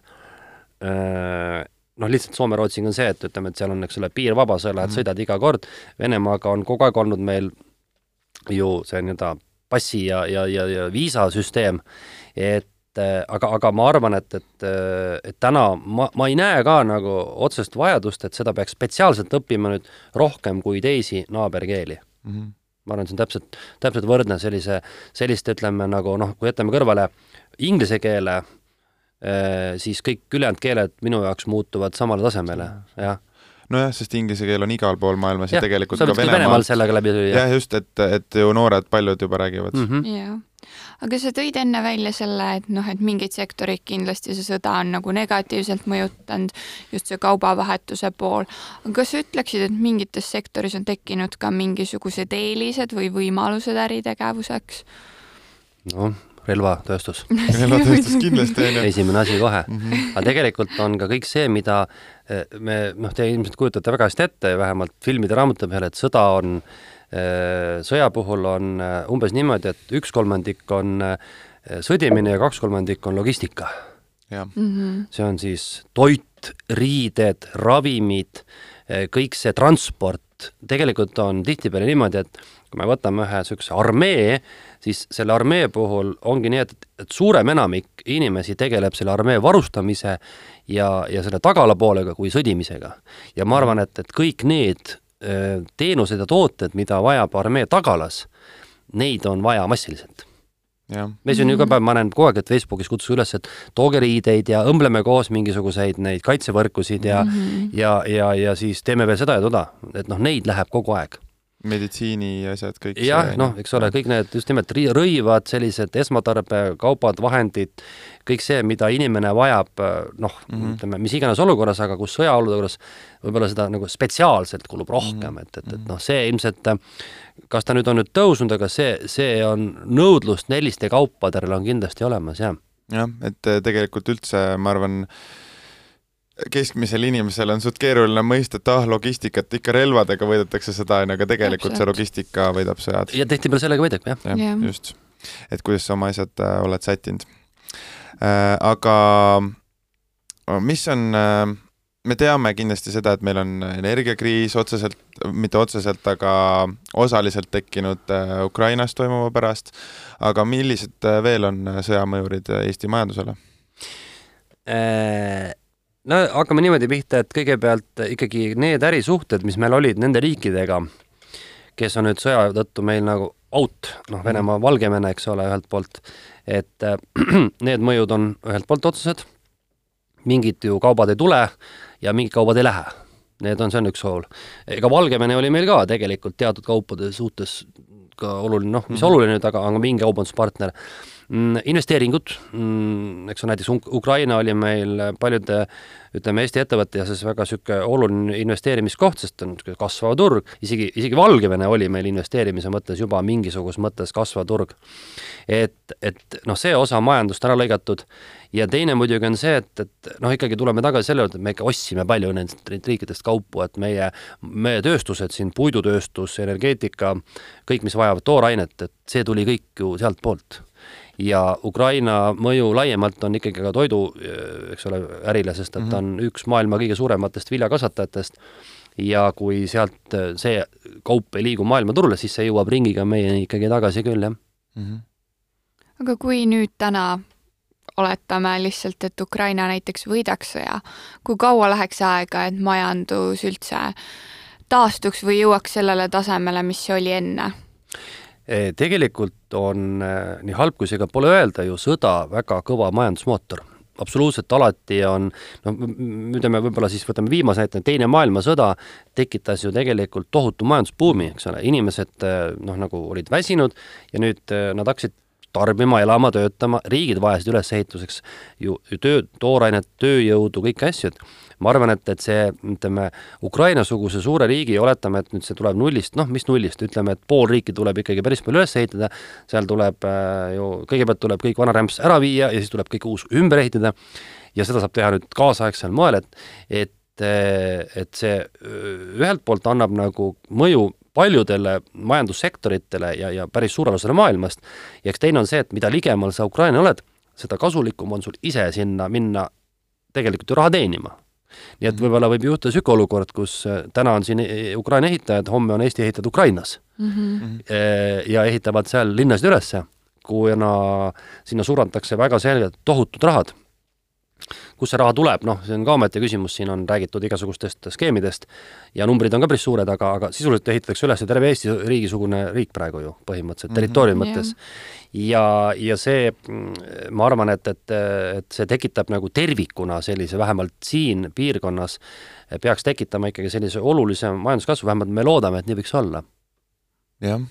noh, lihtsalt Soome-Rootsiga on see, et ütleme, et seal on, eks ole, piir vaba, sa lähed mm., sõidad iga kord, Venemaaga on kogu aeg olnud meil ju see nii-öelda passi ja, ja, ja, ja viisasüsteem, et aga, aga ma arvan, et, et, et täna ma, ma ei näe ka nagu otsest vajadust, et seda peaks spetsiaalselt õppima nüüd rohkem kui teisi naaberkeeli mm. -hmm ma arvan, see on täpselt, täpselt võrdne sellise, selliste, ütleme nagu noh, kui jätame kõrvale inglise keele, eh, siis kõik ülejäänud keeled minu jaoks muutuvad samale tasemele, jah nojah, sest inglise keel on igal pool maailmas ja, ja tegelikult ka Venemaal. Venemaal sellega läbi lüüa. jah, just, et, et ju noored paljud juba räägivad mm. -hmm. jah aga sa tõid enne välja selle, et noh, et mingeid sektoreid kindlasti see sõda on nagu negatiivselt mõjutanud, just see kaubavahetuse pool. aga kas sa ütleksid, et mingites sektoris on tekkinud ka mingisugused eelised või võimalused äritegevuseks? noh, relvatööstus <laughs> relvatööstus kindlasti on ju. esimene asi kohe mm. -hmm. aga tegelikult on ka kõik see, mida eh, me, noh, te ilmselt kujutate väga hästi ette, vähemalt filmide, raamatute peal, et sõda on Äh, sõja puhul on äh, umbes niimoodi, et üks kolmandik on äh, sõdimine ja kaks kolmandikku on logistika. Mm -hmm. see on siis toit, riided, ravimid, kõik see transport, tegelikult on tihtipeale niimoodi, et kui me võtame ühe niisuguse armee, siis selle armee puhul ongi nii, et, et suurem enamik inimesi tegeleb selle armee varustamise ja, ja selle tagala poolega kui sõdimisega. ja ma arvan, et, et kõik need Äh, teenused ja tooted, mida vajab armee tagalas, neid on vaja massiliselt. me siin iga päev, ma näen kogu aeg, et Facebookis kutsun üles, et tooge riideid ja õmbleme koos mingisuguseid neid kaitsevõrkusid ja mm, -hmm. ja, ja, ja siis teeme veel seda ja toda, et noh, neid läheb kogu aeg meditsiiniasjad, kõik jah, noh, eks ole, kõik need just nimelt rõivad, sellised esmatarbekaubad, vahendid, kõik see, mida inimene vajab, noh mm -hmm., ütleme, mis iganes olukorras, aga kus sõjaolukorras võib-olla seda nagu spetsiaalselt kulub rohkem mm, -hmm. et, et, et noh, see ilmselt, kas ta nüüd on nüüd tõusnud, aga see, see on nõudlust selliste kaupadel on kindlasti olemas, jah. jah, et tegelikult üldse ma arvan, keskmisel inimesel on suht keeruline mõista, et ah, logistikat ikka relvadega võidetakse seda, on ju, aga tegelikult Absolut. see logistika võidab sõjad. ja tihtipeale sellega võidab, jah ja,. just, et kuidas sa oma asjad äh, oled sättinud Äh, aga mis on, me teame kindlasti seda, et meil on energiakriis otseselt, mitte otseselt, aga osaliselt tekkinud Ukrainas toimuva pärast, aga millised veel on sõjamõjurid Eesti majandusele? No hakkame niimoodi pihta, et kõigepealt ikkagi need ärisuhted, mis meil olid nende riikidega, kes on nüüd sõja tõttu meil nagu out, noh, Venemaa, Valgevene, eks ole, ühelt poolt, et äh, <clears throat> need mõjud on ühelt poolt otsesed, mingid ju kaubad ei tule ja mingid kaubad ei lähe. Need on, see on üks pool. ega Valgevene oli meil ka tegelikult teatud kaupade suhtes ka oluline, noh, mis mm -hmm. oluline nüüd, aga, aga mingi kaubanduspartner investeeringud, mm, eks näiteks Ukraina oli meil paljude ütleme, Eesti ettevõtte seas väga niisugune oluline investeerimiskoht, sest on niisugune kasvav turg, isegi, isegi Valgevene oli meil investeerimise mõttes juba mingisuguses mõttes kasvav turg. et, et noh, see osa majandust ära lõigatud. Ja teine muidugi on see, et, et noh, ikkagi tuleme tagasi selle juurde, et me ikka ostsime palju nendest riikidest kaupu, et meie, meie tööstused siin, puidutööstus, energeetika, kõik, mis vajavad toorainet, et see tuli kõik ju sealtpoolt ja Ukraina mõju laiemalt on ikkagi ka toidu, eks ole, ärile, sest et ta on mhm. üks maailma kõige suurematest viljakasvatajatest ja kui sealt see kaup ei liigu maailmaturule, siis see jõuab ringiga meieni ikkagi tagasi küll, jah mm. -hmm. aga kui nüüd täna oletame lihtsalt, et Ukraina näiteks võidaks sõja, kui kaua läheks aega, et majandus üldse taastuks või jõuaks sellele tasemele, mis see oli enne? Tegelikult on, nii halb kui see ka pole öelda, ju sõda väga kõva majandusmootor. Absoluutselt alati on, noh, ütleme võib-olla siis võtame viimase näite, Teine maailmasõda tekitas ju tegelikult tohutu majandusbuumi, eks ole, inimesed noh, nagu olid väsinud ja nüüd nad hakkasid tarbima, elama, töötama, riigid vajasid ülesehituseks ju, ju töö, toorainet, tööjõudu, kõiki asju, et ma arvan, et, et see, ütleme, Ukraina-suguse suure riigi, oletame, et nüüd see tuleb nullist, noh, mis nullist, ütleme, et pool riiki tuleb ikkagi päris palju üles ehitada, seal tuleb äh, ju, kõigepealt tuleb kõik vana rämps ära viia ja siis tuleb kõik uus ümber ehitada. Ja seda saab teha nüüd kaasaegsel moel, et, et, äh, et see äh, ühelt poolt annab nagu mõju paljudele majandussektoritele ja, ja päris suurele osale maailmast. Ja eks teine on see, et mida ligemal sa Ukraina oled, seda kasulikum on sul ise sinna minna tegelikult ju raha teenima nii et võib-olla võib juhtuda niisugune olukord, kus äh, täna on siin äh, Ukraina ehitajad, homme on Eesti ehitajad Ukrainas mm. -hmm. ja ehitavad seal linnasid ülesse, kuna sinna suunatakse väga selgelt tohutud rahad kust see raha tuleb, noh, see on ka omaette küsimus, siin on räägitud igasugustest skeemidest ja numbrid on ka päris suured, aga, aga sisuliselt ehitatakse üles terve Eesti riigisugune riik praegu ju põhimõtteliselt territooriumi mm -hmm. mõttes. ja, ja see, ma arvan, et, et, et see tekitab nagu tervikuna sellise, vähemalt siin piirkonnas, peaks tekitama ikkagi sellise olulise majanduskasvu, vähemalt me loodame, et nii võiks olla. jah,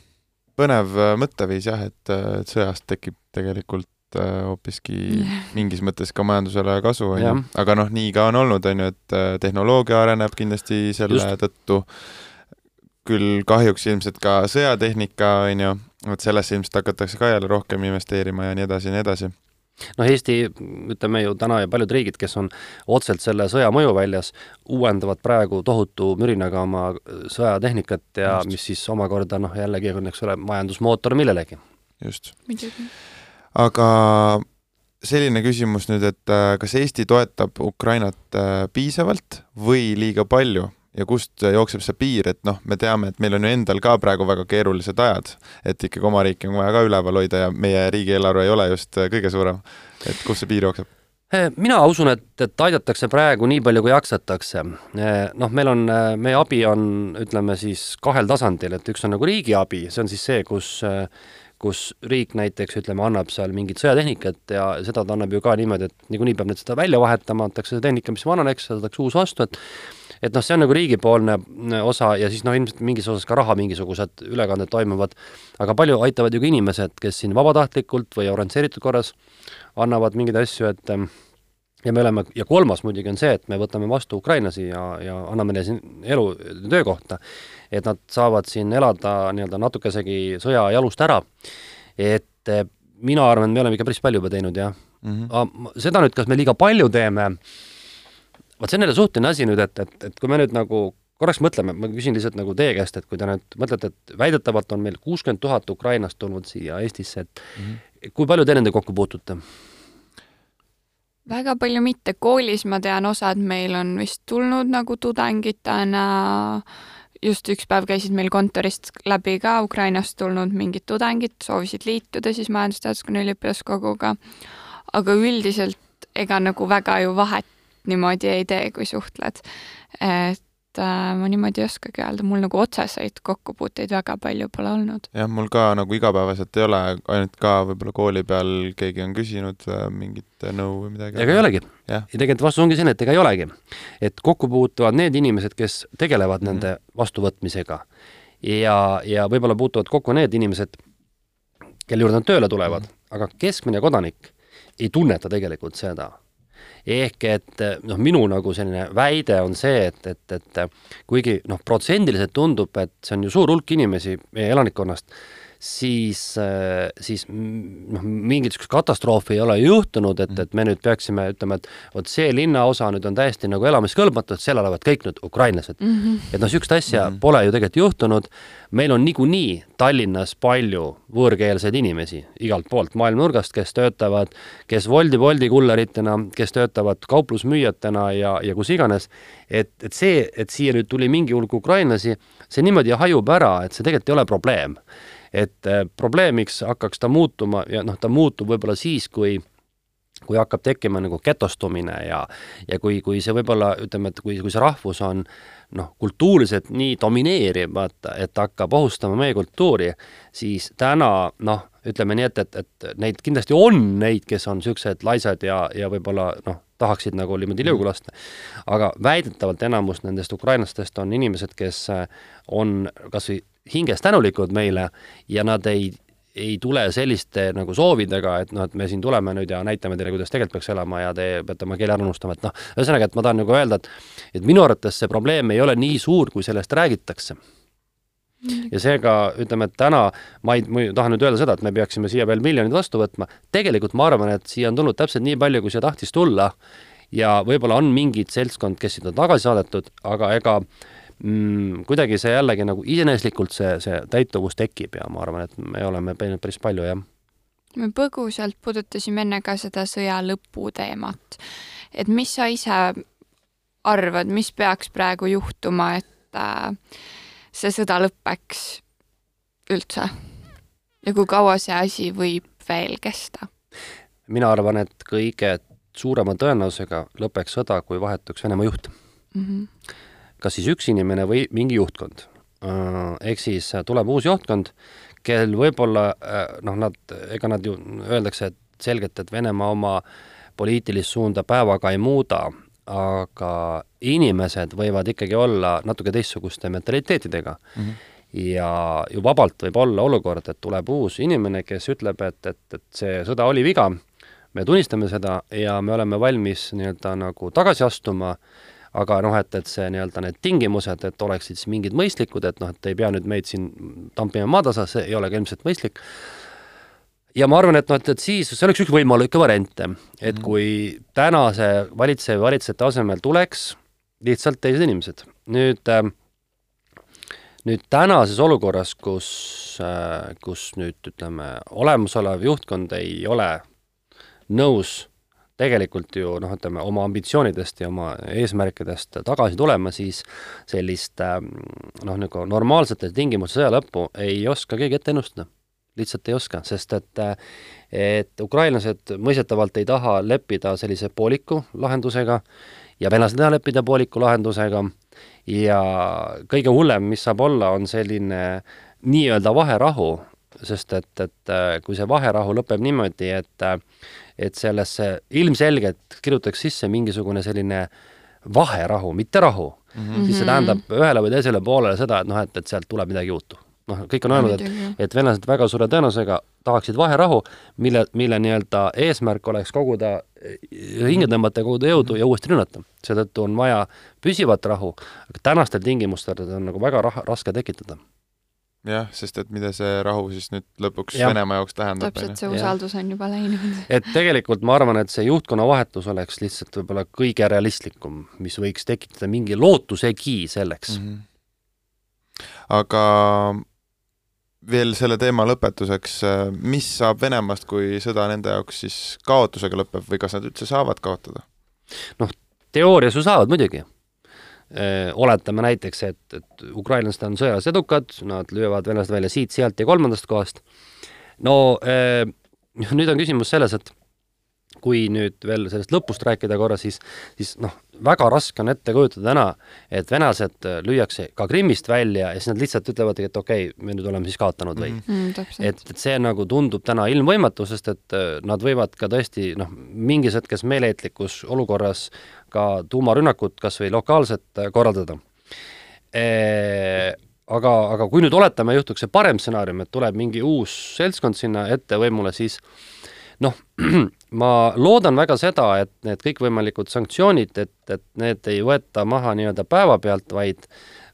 põnev mõtteviis jah, et, et sõjast tekib tegelikult Äh, hoopiski <laughs> mingis mõttes ka majandusele kasu, on ju. aga noh, nii ka on olnud, on ju, et äh, tehnoloogia areneb kindlasti selle Just. tõttu, küll kahjuks ilmselt ka sõjatehnika, on ju, et sellesse ilmselt hakatakse ka jälle rohkem investeerima ja nii edasi ja nii edasi noh, Eesti, ütleme ju täna ja paljud riigid, kes on otseselt selle sõja mõjuväljas, uuendavad praegu tohutu mürinaga oma sõjatehnikat ja Just. mis siis omakorda noh, jällegi on, eks ole, majandusmootor millelegi. just. muidugi aga selline küsimus nüüd, et äh, kas Eesti toetab Ukrainat äh, piisavalt või liiga palju ja kust jookseb see piir, et noh, me teame, et meil on ju endal ka praegu väga keerulised ajad, et ikkagi oma riiki on vaja ka üleval hoida ja meie riigieelarve ei ole just äh, kõige suurem. et kus see piir jookseb? mina usun, et, et aidatakse praegu nii palju, kui jaksatakse. noh, meil on, meie abi on, ütleme siis kahel tasandil, et üks on nagu riigi abi, see on siis see, kus kus riik näiteks ütleme, annab seal mingit sõjatehnikat ja seda ta annab ju ka niimoodi, et niikuinii peab nüüd seda välja vahetama, antakse see tehnika, mis vananeks, saadakse uus vastu, et et noh, see on nagu riigipoolne äh, osa ja siis noh, ilmselt mingis osas ka raha mingisugused ülekanded toimuvad, aga palju aitavad ju ka inimesed, kes siin vabatahtlikult või organiseeritud korras annavad mingeid asju, et ähm, ja me oleme, ja kolmas muidugi on see, et me võtame vastu ukrainlasi ja, ja anname neile siin elu, töökohta et nad saavad siin elada nii-öelda natukesegi sõja jalust ära. et eh, mina arvan, et me oleme ikka päris palju juba teinud, jah mm. -hmm. seda nüüd, kas me liiga palju teeme, vot see on jälle suhteline asi nüüd, et, et, et kui me nüüd nagu korraks mõtleme, ma küsin lihtsalt nagu teie käest, et kui te nüüd mõtlete, et väidetavalt on meil kuuskümmend tuhat Ukrainast tulnud siia Eestisse, et mm -hmm. kui palju te nendega kokku puutute? Väga palju mitte, koolis ma tean, osad meil on vist tulnud nagu tudengitena, just üks päev käisid meil kontorist läbi ka Ukrainast tulnud mingid tudengid, soovisid liituda siis majandusteaduskonna üliõpilaskoguga, aga üldiselt ega nagu väga ju vahet niimoodi ei tee, kui suhtled. et äh, ma niimoodi ei oskagi öelda, mul nagu otseseid kokkupuuteid väga palju pole olnud. jah, mul ka nagu igapäevaselt ei ole, ainult ka võib-olla kooli peal keegi on küsinud äh, mingit nõu või midagi. ega ei olegi. ja tegelikult vastus ongi selline, et ega ei olegi. et kokku puutuvad need inimesed, kes tegelevad mm -hmm. nende vastuvõtmisega ja, ja võib-olla puutuvad kokku need inimesed, kelle juurde nad tööle tulevad mm, -hmm. aga keskmine kodanik ei tunneta tegelikult seda ehk et noh, minu nagu selline väide on see, et, et, et kuigi noh, protsendiliselt tundub, et see on ju suur hulk inimesi meie elanikkonnast, siis, siis noh, mingit niisugust katastroofi ei ole juhtunud, et, et me nüüd peaksime ütlema, et vot see linnaosa nüüd on täiesti nagu elamiskõlbmatu, et seal elavad kõik nüüd ukrainlased mm. -hmm. et noh, niisugust asja mm -hmm. pole ju tegelikult juhtunud, meil on niikuinii Tallinnas palju võõrkeelseid inimesi igalt poolt maailma nurgast, kes töötavad, kes Woldi, Bolti kulleritena, kes töötavad kauplusmüüjatena ja, ja kus iganes, et, et see, et siia nüüd tuli mingi hulk ukrainlasi, see niimoodi hajub ära, et see tegelikult ei ole probleem et äh, probleemiks hakkaks ta muutuma ja noh, ta muutub võib-olla siis, kui kui hakkab tekkima nagu getostumine ja, ja kui, kui see võib-olla ütleme, et kui, kui see rahvus on noh, kultuuriliselt nii domineeriv, vaata, et hakkab ohustama meie kultuuri, siis täna noh, ütleme nii, et, et, et neid kindlasti on neid, kes on niisugused laisad ja, ja võib-olla noh, tahaksid nagu niimoodi liugu lasta. aga väidetavalt enamus nendest ukrainlastest on inimesed, kes on kas või hinges tänulikud meile ja nad ei, ei tule selliste nagu soovidega, et noh, et me siin tuleme nüüd ja näitame teile, kuidas tegelikult peaks elama ja te peate oma keele ära unustama, et noh, ühesõnaga, et ma tahan nagu öelda, et et minu arvates see probleem ei ole nii suur, kui sellest räägitakse. Ja seega ütleme, et täna ma ei, ma tahan nüüd öelda seda, et me peaksime siia veel miljonid vastu võtma, tegelikult ma arvan, et siia on tulnud täpselt nii palju, kui siia tahtis tulla ja võib-olla on mingid seltskond, kes siit on tagasi saadetud, aga ega äh, mm, kuidagi see jällegi nagu iseeneslikult see, see täituvus tekib ja ma arvan, et me oleme teinud päris palju, jah. me põgusalt puudutasime enne ka seda sõja lõpu teemat. et mis sa ise arvad, mis peaks praegu juhtuma, et äh, see sõda lõpeks üldse? ja kui kaua see asi võib veel kesta? mina arvan, et kõige suurema tõenäosusega lõpeks sõda, kui vahetuks Venemaa juht mm. -hmm kas siis üks inimene või mingi juhtkond. Äh, ehk siis äh, tuleb uus juhtkond, kel võib-olla äh, noh, nad, ega nad ju öeldakse, et selgelt, et Venemaa oma poliitilist suunda päevaga ei muuda, aga inimesed võivad ikkagi olla natuke teistsuguste mentaliteetidega mm. -hmm ja ju vabalt võib olla olukord, et tuleb uus inimene, kes ütleb, et, et, et see sõda oli viga, me tunnistame seda ja me oleme valmis nii-öelda nagu tagasi astuma aga noh, et, et see nii-öelda need tingimused, et oleksid siis mingid mõistlikud, et noh, et ei pea nüüd meid siin tampima maatasa, see ei ole ka ilmselt mõistlik. ja ma arvan, et noh, et, et siis see oleks üks võimalikke variante, et mm. kui tänase valitseja või valitsejate asemel tuleks lihtsalt teised inimesed. nüüd äh, nüüd tänases olukorras, kus, äh, kus nüüd ütleme, olemasolev juhtkond ei ole nõus tegelikult ju noh, ütleme oma ambitsioonidest ja oma eesmärkidest tagasi tulema, siis sellist ähm, noh, nagu normaalsete tingimuste sõja lõppu ei oska keegi ette ennustada. lihtsalt ei oska, sest et et ukrainlased mõistetavalt ei taha leppida sellise pooliku lahendusega ja venelased ei taha leppida pooliku lahendusega ja kõige hullem, mis saab olla, on selline nii-öelda vaherahu, sest et, et kui see vaherahu lõpeb niimoodi, et et sellesse ilmselgelt kirjutatakse sisse mingisugune selline vaherahu, mitte rahu mm, -hmm. siis see tähendab ühele või teisele poolele seda, et noh, et, et sealt tuleb midagi juutu. noh, kõik on öelnud, et, et venelased väga suure tõenäosusega tahaksid vaherahu, mille, mille nii-öelda eesmärk oleks koguda, hinge tõmmata ja koguda jõudu ja uuesti rünnata. seetõttu on vaja püsivat rahu, aga tänastel tingimustel on nagu väga rah-, raske tekitada jah, sest et mida see rahu siis nüüd lõpuks ja. Venemaa jaoks tähendab. täpselt, see usaldus on juba läinud. <laughs> et tegelikult ma arvan, et see juhtkonna vahetus oleks lihtsalt võib-olla kõige realistlikum, mis võiks tekitada mingi lootusegi selleks mm. -hmm. aga veel selle teema lõpetuseks, mis saab Venemaast, kui sõda nende jaoks siis kaotusega lõpeb või kas nad üldse saavad kaotada? noh, teoorias ju saavad muidugi. Oletame näiteks, et, et ukrainlased on sõjas edukad, nad löövad venelased välja siit-sealt ja kolmandast kohast. no <laughs> nüüd on küsimus selles, et kui nüüd veel sellest lõpust rääkida korra, siis, siis noh, väga raske on ette kujutada täna, et venelased lüüakse ka Krimmist välja ja siis nad lihtsalt ütlevadki, et okei okay,, me nüüd oleme siis kaotanud või mm. -hmm. et, et see nagu tundub täna ilmvõimatu, sest et äh, nad võivad ka tõesti noh, mingis hetkes meeleheitlikus olukorras ka tuumarünnakut kas või lokaalselt äh, korraldada e aga, aga kui nüüd oletame, juhtuks see parem stsenaarium, et tuleb mingi uus seltskond sinna ette võimule, siis noh, ma loodan väga seda, et need kõikvõimalikud sanktsioonid, et, et need ei võeta maha nii-öelda päevapealt, vaid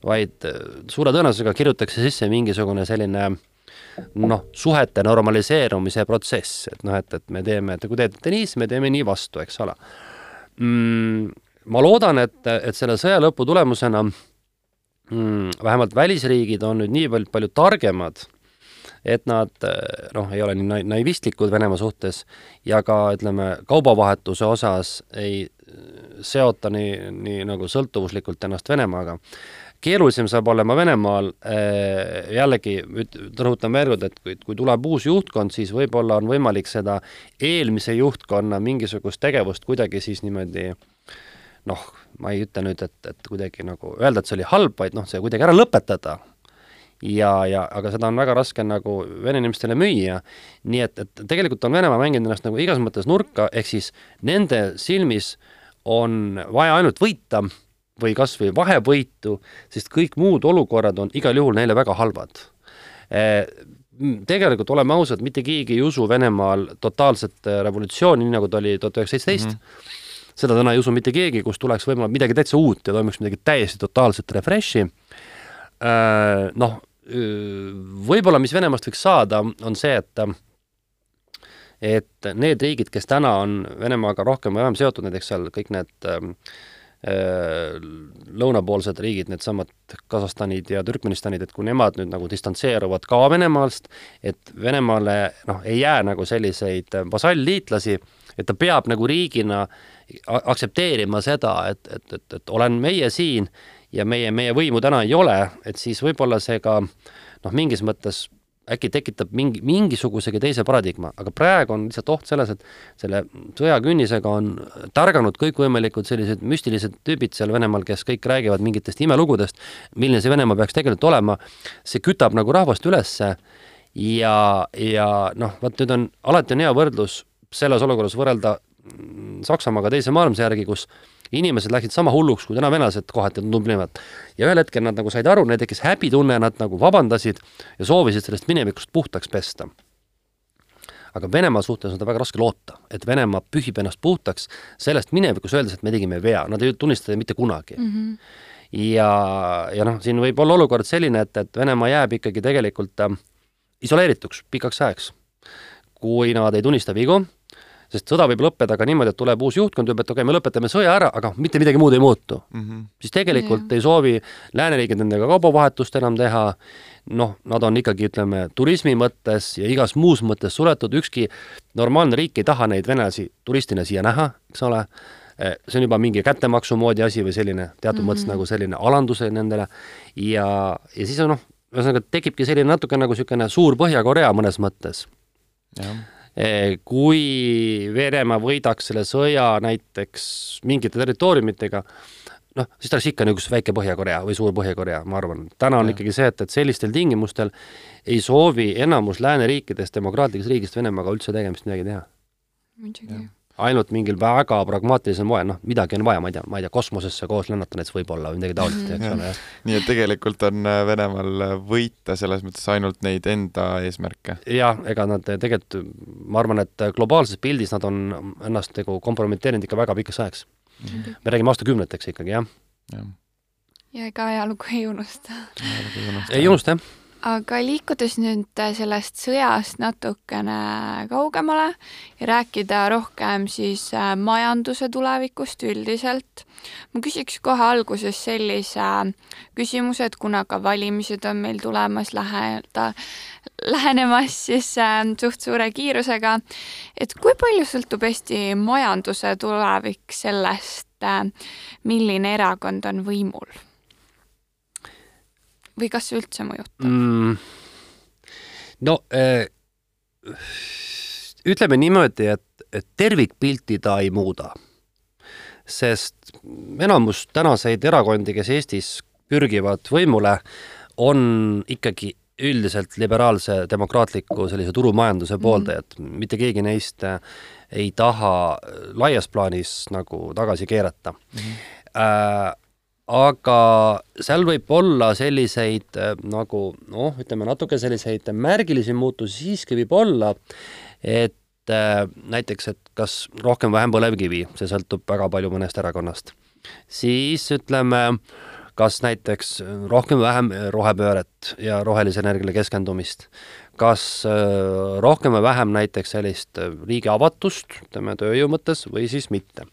vaid äh, suure tõenäosusega kirjutatakse sisse mingisugune selline noh, suhete normaliseerumise protsess, et noh, et, et me teeme, et kui teete nii, siis me teeme nii vastu, eks ole mm,. ma loodan, et, et selle sõja lõpu tulemusena mm, vähemalt välisriigid on nüüd nii palju, palju targemad et nad noh, ei ole nii naivistlikud Venemaa suhtes ja ka ütleme, kaubavahetuse osas ei seota nii, nii nagu sõltuvuslikult ennast Venemaaga. keerulisem saab olema Venemaal, eh, jällegi rõhutan veel kord, et kui, kui tuleb uus juhtkond, siis võib-olla on võimalik seda eelmise juhtkonna mingisugust tegevust kuidagi siis niimoodi noh, ma ei ütle nüüd, et, et kuidagi nagu öelda, et see oli halb, vaid noh, see kuidagi ära lõpetada ja, ja aga seda on väga raske nagu vene inimestele müüa, nii et, et tegelikult on Venemaa mänginud ennast nagu igas mõttes nurka, ehk siis nende silmis on vaja ainult võita või kas või vahevõitu, sest kõik muud olukorrad on igal juhul neile väga halvad e tegelikult oleme ausad, mitte keegi ei usu Venemaal totaalset revolutsiooni, nii nagu ta oli tuhat üheksasada seitseteist, mhm. seda täna ei usu mitte keegi, kus tuleks võib-olla midagi täitsa uut ja toimuks midagi täiesti totaalset refresh'i. Noh, võib-olla, mis Venemaast võiks saada, on see, et et need riigid, kes täna on Venemaaga rohkem või vähem seotud, näiteks seal kõik need äh, lõunapoolsed riigid, needsamad Kasahstanid ja Türkmenistanid, et kui nemad nüüd nagu distantseeruvad ka Venemaast, et Venemaale noh, ei jää nagu selliseid vasallliitlasi, et ta peab nagu riigina aktsepteerima seda, et, et, et, et olen meie siin ja meie, meie võimu täna ei ole, et siis võib-olla see ka noh, mingis mõttes äkki tekitab mingi, mingisugusegi teise paradigma, aga praegu on lihtsalt oht selles, et selle sõjakünnisega on targanud kõikvõimalikud sellised müstilised tüübid seal Venemaal, kes kõik räägivad mingitest imelugudest, milline see Venemaa peaks tegelikult olema, see kütab nagu rahvast ülesse ja, ja noh, vot nüüd on, alati on hea võrdlus selles olukorras võrrelda Saksamaaga teise maailmasõja järgi, kus inimesed läksid sama hulluks, kui täna venelased kohati tunnevad. ja ühel hetkel nad nagu said aru, neil tekkis häbitunne, nad nagu vabandasid ja soovisid sellest minevikust puhtaks pesta. aga Venemaa suhtes on seda väga raske loota, et Venemaa pühib ennast puhtaks sellest minevikus, öeldes, et me tegime vea, nad ei tunnista mitte kunagi mm. -hmm ja, ja noh, siin võib olla olukord selline, et, et Venemaa jääb ikkagi tegelikult äh, isoleerituks pikaks ajaks. kui nad ei tunnista vigu, sest sõda võib lõppeda ka niimoodi, et tuleb uus juhtkond, ütleb, et okei okay,, me lõpetame sõja ära, aga mitte midagi muud ei muutu mm. -hmm. siis tegelikult yeah. ei soovi lääneriigid nendega kaubavahetust enam teha, noh, nad on ikkagi, ütleme, turismi mõttes ja igas muus mõttes suletud, ükski normaalne riik ei taha neid venelasi turistina siia näha, eks ole, e, see on juba mingi kättemaksu moodi asi või selline teatud mm -hmm. mõttes nagu selline alandus nendele ja, ja siis on noh, ühesõnaga tekibki selline natuke nagu niisugune suur Põhja-Korea mõnes mõttes. Eh, kui Venemaa võidaks selle sõja näiteks mingite territooriumitega, noh, siis ta oleks ikka niisugune väike Põhja-Korea või suur Põhja-Korea, ma arvan. täna on ja. ikkagi see, et, et sellistel tingimustel ei soovi enamus lääneriikidest, demokraatlikest riigist Venemaaga üldse tegemist midagi teha. muidugi ainult mingil väga pragmaatilisel moel, noh, midagi on vaja, ma ei tea, ma ei tea, kosmosesse koos lennata näiteks võib-olla või midagi taolist, eks ole. nii et tegelikult on äh, Venemaal äh, võita selles mõttes ainult neid enda eesmärke? jah, ega nad tegelikult, ma arvan, et globaalses pildis nad on ennast nagu kompromiteerinud ikka väga pikaks ajaks mm. -hmm. me räägime aastakümneteks ikkagi, jah ja. ja ega ajalugu ei unusta. ei unusta, jah aga liikudes nüüd sellest sõjast natukene kaugemale ja rääkida rohkem siis äh, majanduse tulevikust üldiselt, ma küsiks kohe alguses sellise küsimuse, et kuna ka valimised on meil tulemas läheda, lähenemas siis äh, suht suure kiirusega, et kui palju sõltub Eesti majanduse tulevik sellest äh,, milline erakond on võimul? Või kas see üldse mõjutab mm,? no äh, ütleme niimoodi, et, et tervikpilti ta ei muuda. sest enamus tänaseid erakondi, kes Eestis pürgivad võimule, on ikkagi üldiselt liberaalse demokraatliku sellise turumajanduse mhm. pooldajad mm, -hmm. mitte keegi neist ei taha laias plaanis nagu tagasi keerata mm. -hmm. Äh, aga seal võib olla selliseid äh, nagu noh, ütleme natuke selliseid märgilisi muutusi siiski võib olla, et äh, näiteks, et kas rohkem-vähem põlevkivi, see sõltub väga palju mõnest erakonnast. siis ütleme, kas näiteks rohkem-vähem rohepööret ja rohelise energiale keskendumist, kas äh, rohkem või vähem näiteks sellist riigi avatust, ütleme tööjõu mõttes, või siis mitte.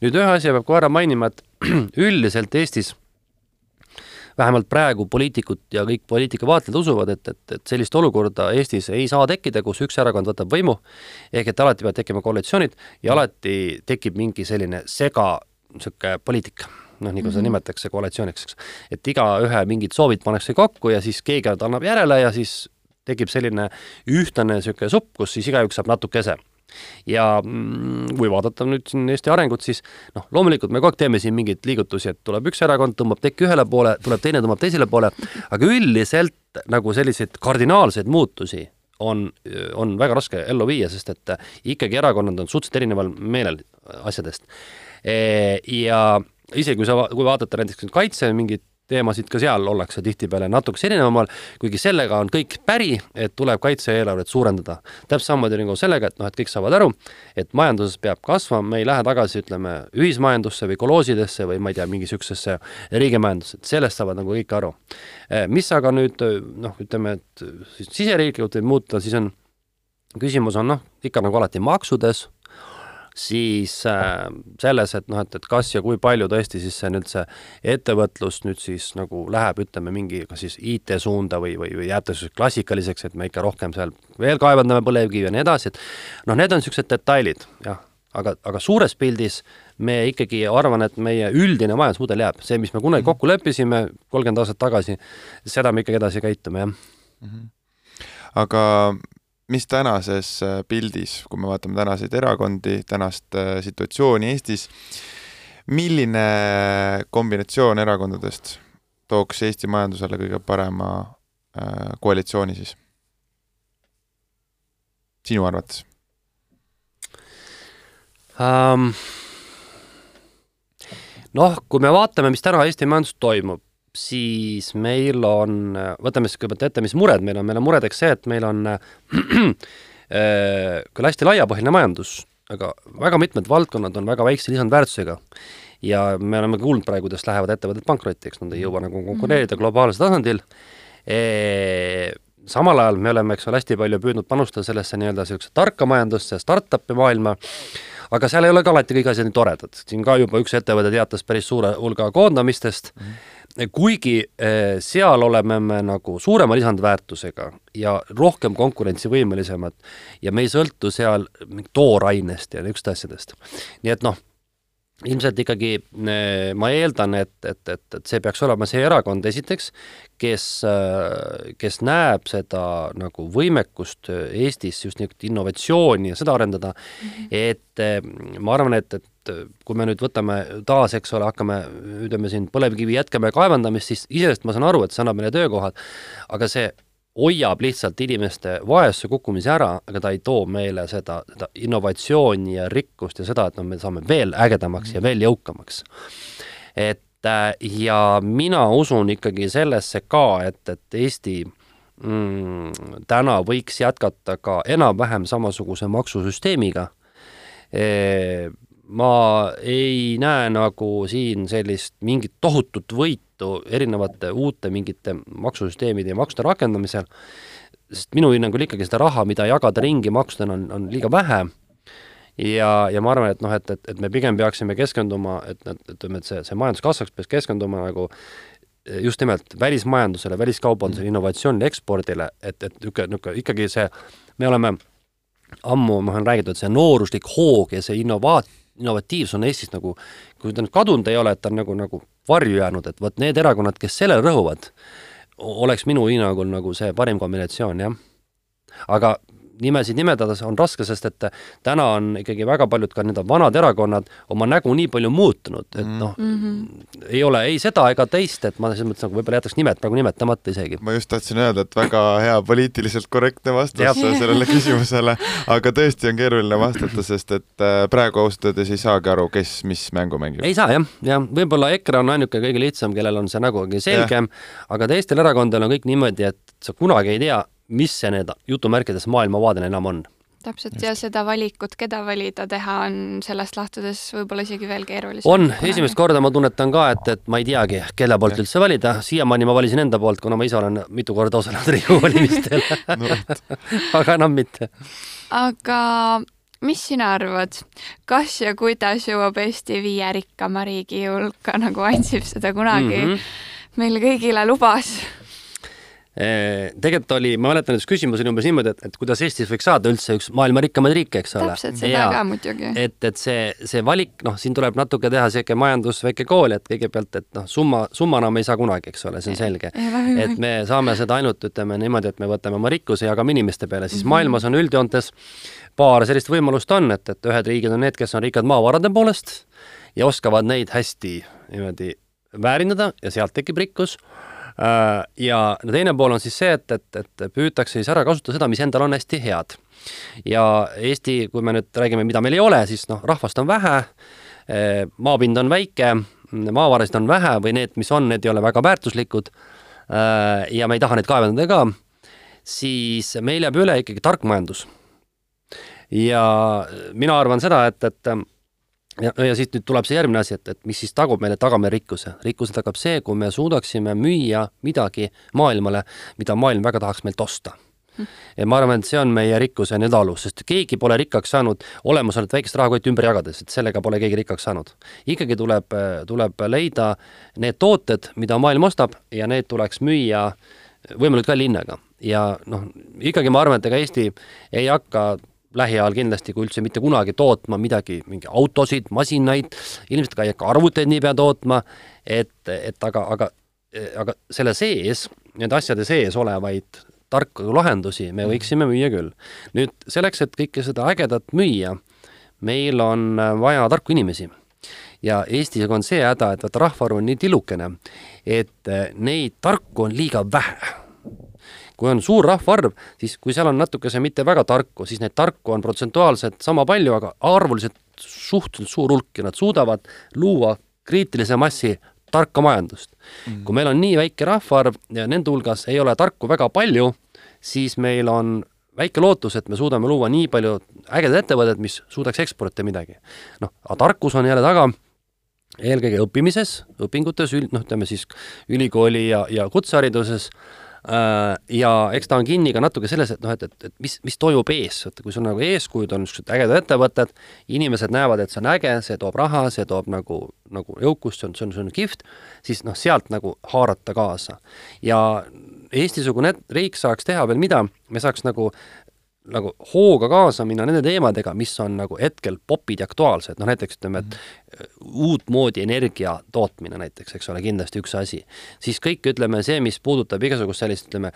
nüüd ühe asja peab kohe ära mainima, et <clears throat> üldiselt Eestis vähemalt praegu poliitikud ja kõik poliitikavaatlejad usuvad, et, et, et sellist olukorda Eestis ei saa tekkida, kus üks erakond võtab võimu, ehk et alati peavad tekkima koalitsioonid ja alati tekib mingi selline sega, niisugune poliitika noh, nagu seda nimetatakse koalitsiooniks, eks. et igaühe mingid soovid pannakse kokku ja siis keegi annab järele ja siis tekib selline ühtlane niisugune supp, kus siis igaüks saab natukese ja mm, kui vaadata nüüd siin Eesti arengut, siis noh, loomulikult me kogu aeg teeme siin mingeid liigutusi, et tuleb üks erakond, tõmbab tekki ühele poole, tuleb teine, tõmbab teisele poole, aga üldiselt nagu selliseid kardinaalseid muutusi on, on väga raske ellu viia, sest et ikkagi erakonnad on suhteliselt erineval meelel asjadest. E, ja isegi kui sa, kui vaadata näiteks kaitse mingit teemasid ka seal ollakse tihtipeale natukese erinevamal, kuigi sellega on kõik päri, et tuleb kaitse-eelarvet suurendada. täpselt samamoodi nagu sellega, et noh, et kõik saavad aru, et majanduses peab kasvama, me ei lähe tagasi, ütleme, ühismajandusse või koloosidesse või ma ei tea, mingi niisugusesse riigimajandusse, et sellest saavad nagu kõik aru. Eh, mis aga nüüd noh, ütleme, et siseriiklikult võib muutuda, siis on, küsimus on noh, ikka nagu alati maksudes siis äh, selles, et noh, et, et kas ja kui palju tõesti siis see nüüd see ettevõtlus nüüd siis nagu läheb, ütleme, mingi kas siis IT-suunda või, või, või jääb ta siis klassikaliseks, et me ikka rohkem seal veel kaevandame põlevkivi ja nii edasi, et noh, need on niisugused detailid, jah, aga, aga suures pildis me ikkagi arvan, et meie üldine majandusmudel jääb, see, mis me kunagi kokku leppisime kolmkümmend aastat tagasi, seda me ikkagi edasi käitume, jah mm. -hmm. aga mis tänases äh, pildis, kui me vaatame tänaseid erakondi, tänast äh, situatsiooni Eestis, milline kombinatsioon erakondadest tooks Eesti majandusele kõige parema äh, koalitsiooni siis? sinu arvates um,? noh, kui me vaatame, mis täna Eesti majanduses toimub, siis meil on, võtame siis kõigepealt ette, mis mured meil on, meil on muredeks see, et meil on <clears throat> äh, küll hästi laiapõhjaline majandus, aga väga mitmed valdkonnad on väga väikse lisandväärtusega. ja me oleme kuulnud praegu, kuidas lähevad ettevõtted pankrotti, eks nad ei jõua nagu konkureerida mhm. globaalsel tasandil e,. samal ajal me oleme, eks ole, hästi palju püüdnud panustada sellesse nii-öelda niisuguse tarka majandusse, startup'i maailma, aga seal ei ole ka alati kõik asjad nii toredad, siin ka juba üks ettevõte teatas päris suure hulga koondamistest mm, -hmm kuigi eh, seal oleme me nagu suurema lisandväärtusega ja rohkem konkurentsivõimelisemad ja me ei sõltu seal toorainest ja niisugustest asjadest. nii et noh, ilmselt ikkagi ma eeldan, et, et, et, et see peaks olema see erakond esiteks, kes, eh, kes näeb seda nagu võimekust Eestis just niisugust innovatsiooni ja seda arendada mm, -hmm. et ma arvan, et, et kui me nüüd võtame taas, eks ole, hakkame, ütleme siin põlevkivi jätkame kaevandamist, siis iseenesest ma saan aru, et see annab meile töökohad, aga see hoiab lihtsalt inimeste vaesusse kukkumise ära, aga ta ei too meile seda, seda innovatsiooni ja rikkust ja seda, et noh, me saame veel ägedamaks ja veel jõukamaks. et äh, ja mina usun ikkagi sellesse ka, et, et Eesti mm, täna võiks jätkata ka enam-vähem samasuguse maksusüsteemiga ma ei näe nagu siin sellist mingit tohutut võitu erinevate uute mingite maksusüsteemide ja maksude rakendamisel, sest minu hinnangul ikkagi seda raha, mida jagada ringi maksudena, on, on liiga vähe. Ja, ja ma arvan, et noh, et, et, et me pigem peaksime keskenduma, et, et ütleme, et see, see majandus kasvaks, peaks keskenduma nagu just nimelt välismajandusele, väliskaubandusele, innovatsioonile, ekspordile, et, et niisugune, niisugune ikkagi see, me oleme ammu, ma olen räägitud, see nooruslik hoog ja see innovaat-, innovatiivsus on Eestis nagu, kui ta nüüd kadunud ei ole, et ta on nagu, nagu varju jäänud, et vot need erakonnad, kes sellele rõhuvad, oleks minu hinnangul nagu see parim kombinatsioon, jah. aga nimesid nimetades on raske, sest et täna on ikkagi väga paljud ka need vanad erakonnad oma nägu nii palju muutunud, et mm. noh mm, -hmm. ei ole ei seda ega teist, et ma selles mõttes nagu võib-olla jätaks nimed praegu nimetamata isegi. ma just tahtsin öelda, et väga hea poliitiliselt korrektne vastus <laughs> sellele küsimusele, aga tõesti on keeruline vastata, sest et äh, praegu ausalt öeldes ei saagi aru, kes mis mängu mängib. ei saa jah, jah, võib-olla EKRE on ainuke kõige lihtsam, kellel on see nägu selgem, aga teistel erakondadel on kõik niimoodi, et sa kunagi ei tea, mis see need jutumärkides maailmavaade enam on täpselt Just. ja seda valikut, keda valida teha, on sellest lähtudes võib-olla isegi veel keerulisem. on, esimest korda ma tunnetan ka, et, et ma ei teagi, kelle poolt ja. üldse valida, siiamaani ma valisin enda poolt, kuna ma ise olen mitu korda osalenud Riigikogu <laughs> valimistel <laughs> aga enam mitte. aga mis sina arvad, kas ja kuidas jõuab Eesti viie rikkama riigi hulka, nagu Ansip seda kunagi mm -hmm. meile kõigile lubas? Tegelikult oli, ma mäletan, et küsimus oli umbes niimoodi, et, et kuidas Eestis võiks saada üldse üks maailma rikkamaid riike, eks ole. täpselt, seda ja, ka muidugi. et, et see, see valik, noh, siin tuleb natuke teha sihuke majandus, väike kool, et kõigepealt, et noh, summa, summana me ei saa kunagi, eks ole, see on selge. et me saame seda ainult, ütleme niimoodi, et me võtame oma rikkuse ja jagame inimeste peale, siis mm -hmm. maailmas on üldjoontes paar sellist võimalust on, et, et ühed riigid on need, kes on rikkad maavarade poolest ja oskavad neid hästi niimoodi väärindada ja sealt tekib rikkus ja no teine pool on siis see, et, et, et püütakse siis ära kasutada seda, mis endal on hästi head. ja Eesti, kui me nüüd räägime, mida meil ei ole, siis noh, rahvast on vähe, äh, maapind on väike, maavarasid on vähe või need, mis on, need ei ole väga väärtuslikud äh, ja me ei taha neid kaevandada ka, siis meil jääb üle ikkagi tark majandus. ja mina arvan seda, et, et ja, ja siit nüüd tuleb see järgmine asi, et, et mis siis tagub meile, tagame rikkuse. rikkuse tagab see, kui me suudaksime müüa midagi maailmale, mida maailm väga tahaks meilt osta ja ma arvan, et see on meie rikkuse nüüd alus, sest keegi pole rikkaks saanud olemasolevat väikest rahakotti ümber jagades, et sellega pole keegi rikkaks saanud. ikkagi tuleb, tuleb leida need tooted, mida maailm ostab ja need tuleks müüa võimalikult kalli hinnaga. ja noh, ikkagi ma arvan, et ega Eesti ei hakka lähiajal kindlasti, kui üldse mitte kunagi tootma midagi, mingi autosid, masinaid, ilmselt ka ei hakka arvuteid niipea tootma, et, et aga, aga, aga selle sees, nende asjade sees olevaid tarku lahendusi me võiksime müüa küll. nüüd selleks, et kõike seda ägedat müüa, meil on vaja tarku inimesi. Ja Eestis on see häda, et vaata rahvaarv on nii tillukene, et neid tarku on liiga vähe kui on suur rahvaarv, siis kui seal on natukese mitte väga tarku, siis neid tarku on protsentuaalselt sama palju, aga arvuliselt suhteliselt suur hulk ja nad suudavad luua kriitilise massi tarka majandust mm.. kui meil on nii väike rahvaarv ja nende hulgas ei ole tarku väga palju, siis meil on väike lootus, et me suudame luua nii palju ägedat ettevõtet, mis suudaks eksportida midagi. noh, aga tarkus on jälle taga eelkõige õppimises, õpingutes, noh, ütleme siis ülikooli ja, ja kutsehariduses ja eks ta on kinni ka natuke selles, et noh, et, et, et mis, mis toimub ees, et kui sul nagu eeskujud on niisugused ägedad ettevõtted, inimesed näevad, et see on äge, see toob raha, see toob nagu, nagu jõukust, see on, see on, see on kihvt, siis noh, sealt nagu haarata kaasa. ja Eesti-sugune riik saaks teha veel mida, me saaks nagu nagu hooga kaasa minna nende teemadega, mis on nagu hetkel popid ja aktuaalsed, noh näiteks ütleme, et äh, uutmoodi energia tootmine näiteks, eks ole, kindlasti üks asi. siis kõik, ütleme, see, mis puudutab igasugust sellist, ütleme,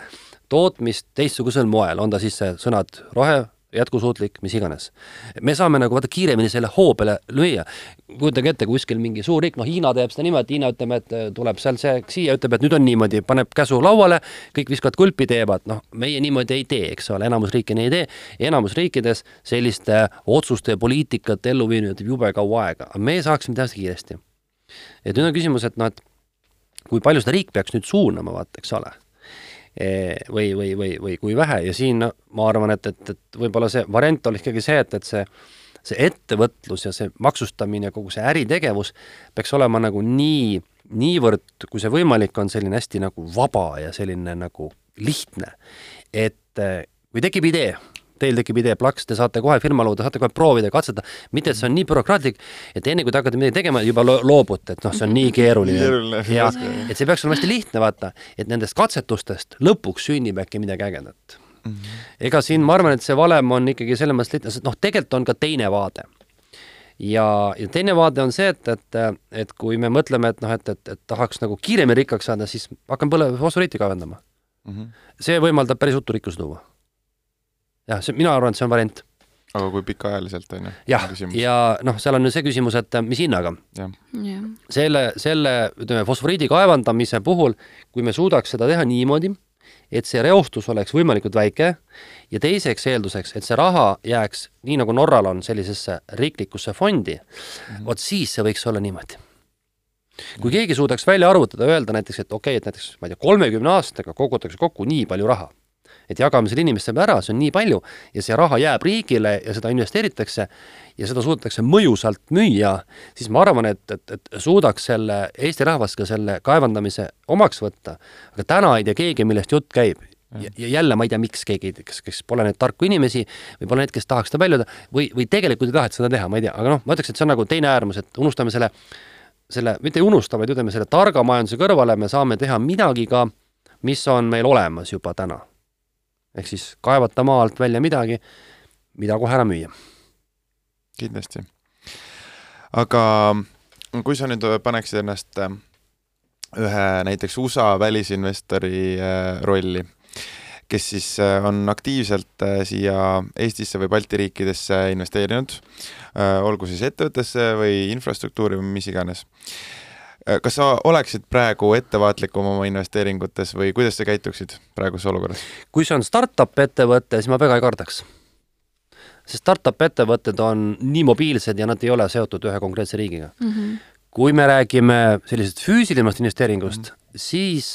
tootmist teistsugusel moel, on ta siis see sõnad rohe, jätkusuutlik, mis iganes. me saame nagu vaata kiiremini selle hoo peale lüüa. kujutage ette, kuskil mingi suur riik, noh Hiina teeb seda niimoodi, Hiina ütleme, et äh, tuleb seal see siia, ütleb, et nüüd on niimoodi, paneb käsu lauale, kõik viskavad kulpi, teevad, noh, meie niimoodi ei tee, eks ole, enamus riike nii ei tee. enamus riikides selliste otsuste ja poliitikate elluviimine võtab jube kaua aega, aga me saaksime teha seda kiiresti. et nüüd on küsimus, et noh, et kui palju seda riik peaks nüüd suunama, vaata, eks ole või, või, või, või kui vähe ja siin ma arvan, et, et, et võib-olla see variant oleks ikkagi see, et, et see see ettevõtlus ja see maksustamine, kogu see äritegevus peaks olema nagu nii, niivõrd, kui see võimalik on, selline hästi nagu vaba ja selline nagu lihtne. et eh, kui tekib idee, teil tekib idee plaks, te saate kohe firma luua, te saate kohe proovida, katsetada, mitte et see on nii bürokraatlik, et enne kui te hakkate midagi tegema, juba lo loobute, et noh, see on nii keeruline. Ja et see peaks olema hästi lihtne, vaata, et nendest katsetustest lõpuks sünnib äkki midagi ägedat Mhm. ega siin ma arvan, et see valem on ikkagi selles mõttes lihtne, sest noh, tegelikult on ka teine vaade. ja, ja teine vaade on see, et, et, et kui me mõtleme, et noh, et, et, et tahaks nagu kiiremini rikkaks saada, siis hakkame põle-, fosforiiti kaevandama. Mhm. see võimaldab päris ruttu rikkust luua. Jah, see, mina arvan, et see on variant. aga kui pikaajaliselt, on ju? jah, ja noh, seal on ju see küsimus, et mis hinnaga. selle, selle, ütleme, fosforiidi kaevandamise puhul, kui me suudaks seda teha niimoodi, et see reostus oleks võimalikult väike ja teiseks eelduseks, et see raha jääks, nii nagu Norral on, sellisesse riiklikusse fondi mm -hmm. vot siis see võiks olla niimoodi. kui keegi suudaks välja arvutada, öelda näiteks, et okei okay,, et näiteks ma ei tea, kolmekümne aastaga kogutakse kokku nii palju raha, et jagame selle inimestele ära, see on nii palju ja see raha jääb riigile ja seda investeeritakse ja seda suudetakse mõjusalt müüa, siis ma arvan, et, et, et suudaks selle Eesti rahvas ka selle kaevandamise omaks võtta. aga täna ei tea keegi, millest jutt käib. ja, ja jälle ma ei tea, miks keegi, kes, kes pole neid tarku inimesi või pole neid, kes tahaks seda väljuda või, või tegelikult ei taheta seda teha, ma ei tea, aga noh, ma ütleks, et see on nagu teine äärmus, et unustame selle, selle, mitte ei unusta, vaid ütleme, selle targa majanduse kõrvale me saame teha midagi ka, mis on meil olemas juba täna. Ehk siis kaevata maa alt välja midagi, mida kohe ära müüa kindlasti. aga kui sa nüüd paneksid ennast äh, ühe näiteks USA välisinvestori äh, rolli, kes siis äh, on aktiivselt siia Eestisse või Balti riikidesse investeerinud, olgu siis ettevõttesse või infrastruktuuri või mis iganes. Kas sa oleksid praegu ettevaatlikum oma investeeringutes või kuidas sa käituksid praeguses olukorras? kui see on startup ettevõte, siis ma väga ei kardaks sest startup ettevõtted on nii mobiilsed ja nad ei ole seotud ühe konkreetse riigiga mm. -hmm. kui me räägime sellisest füüsilisest investeeringust mm, -hmm. siis,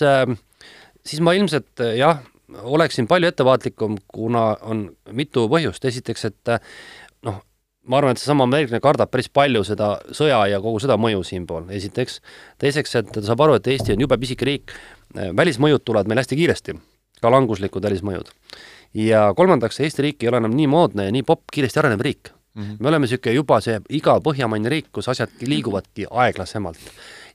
siis ma ilmselt jah, oleksin palju ettevaatlikum, kuna on mitu põhjust, esiteks, et noh, ma arvan, et seesama ameeriklane kardab päris palju seda sõja ja kogu seda mõju siinpool, esiteks. teiseks, et ta saab aru, et Eesti on jube pisike riik, välismõjud tulevad meil hästi kiiresti, ka languslikud välismõjud ja kolmandaks, Eesti riik ei ole enam nii moodne ja nii popp, kiiresti arenev riik mm. -hmm. me oleme niisugune juba see iga põhjamaine riik, kus asjad liiguvadki aeglasemalt.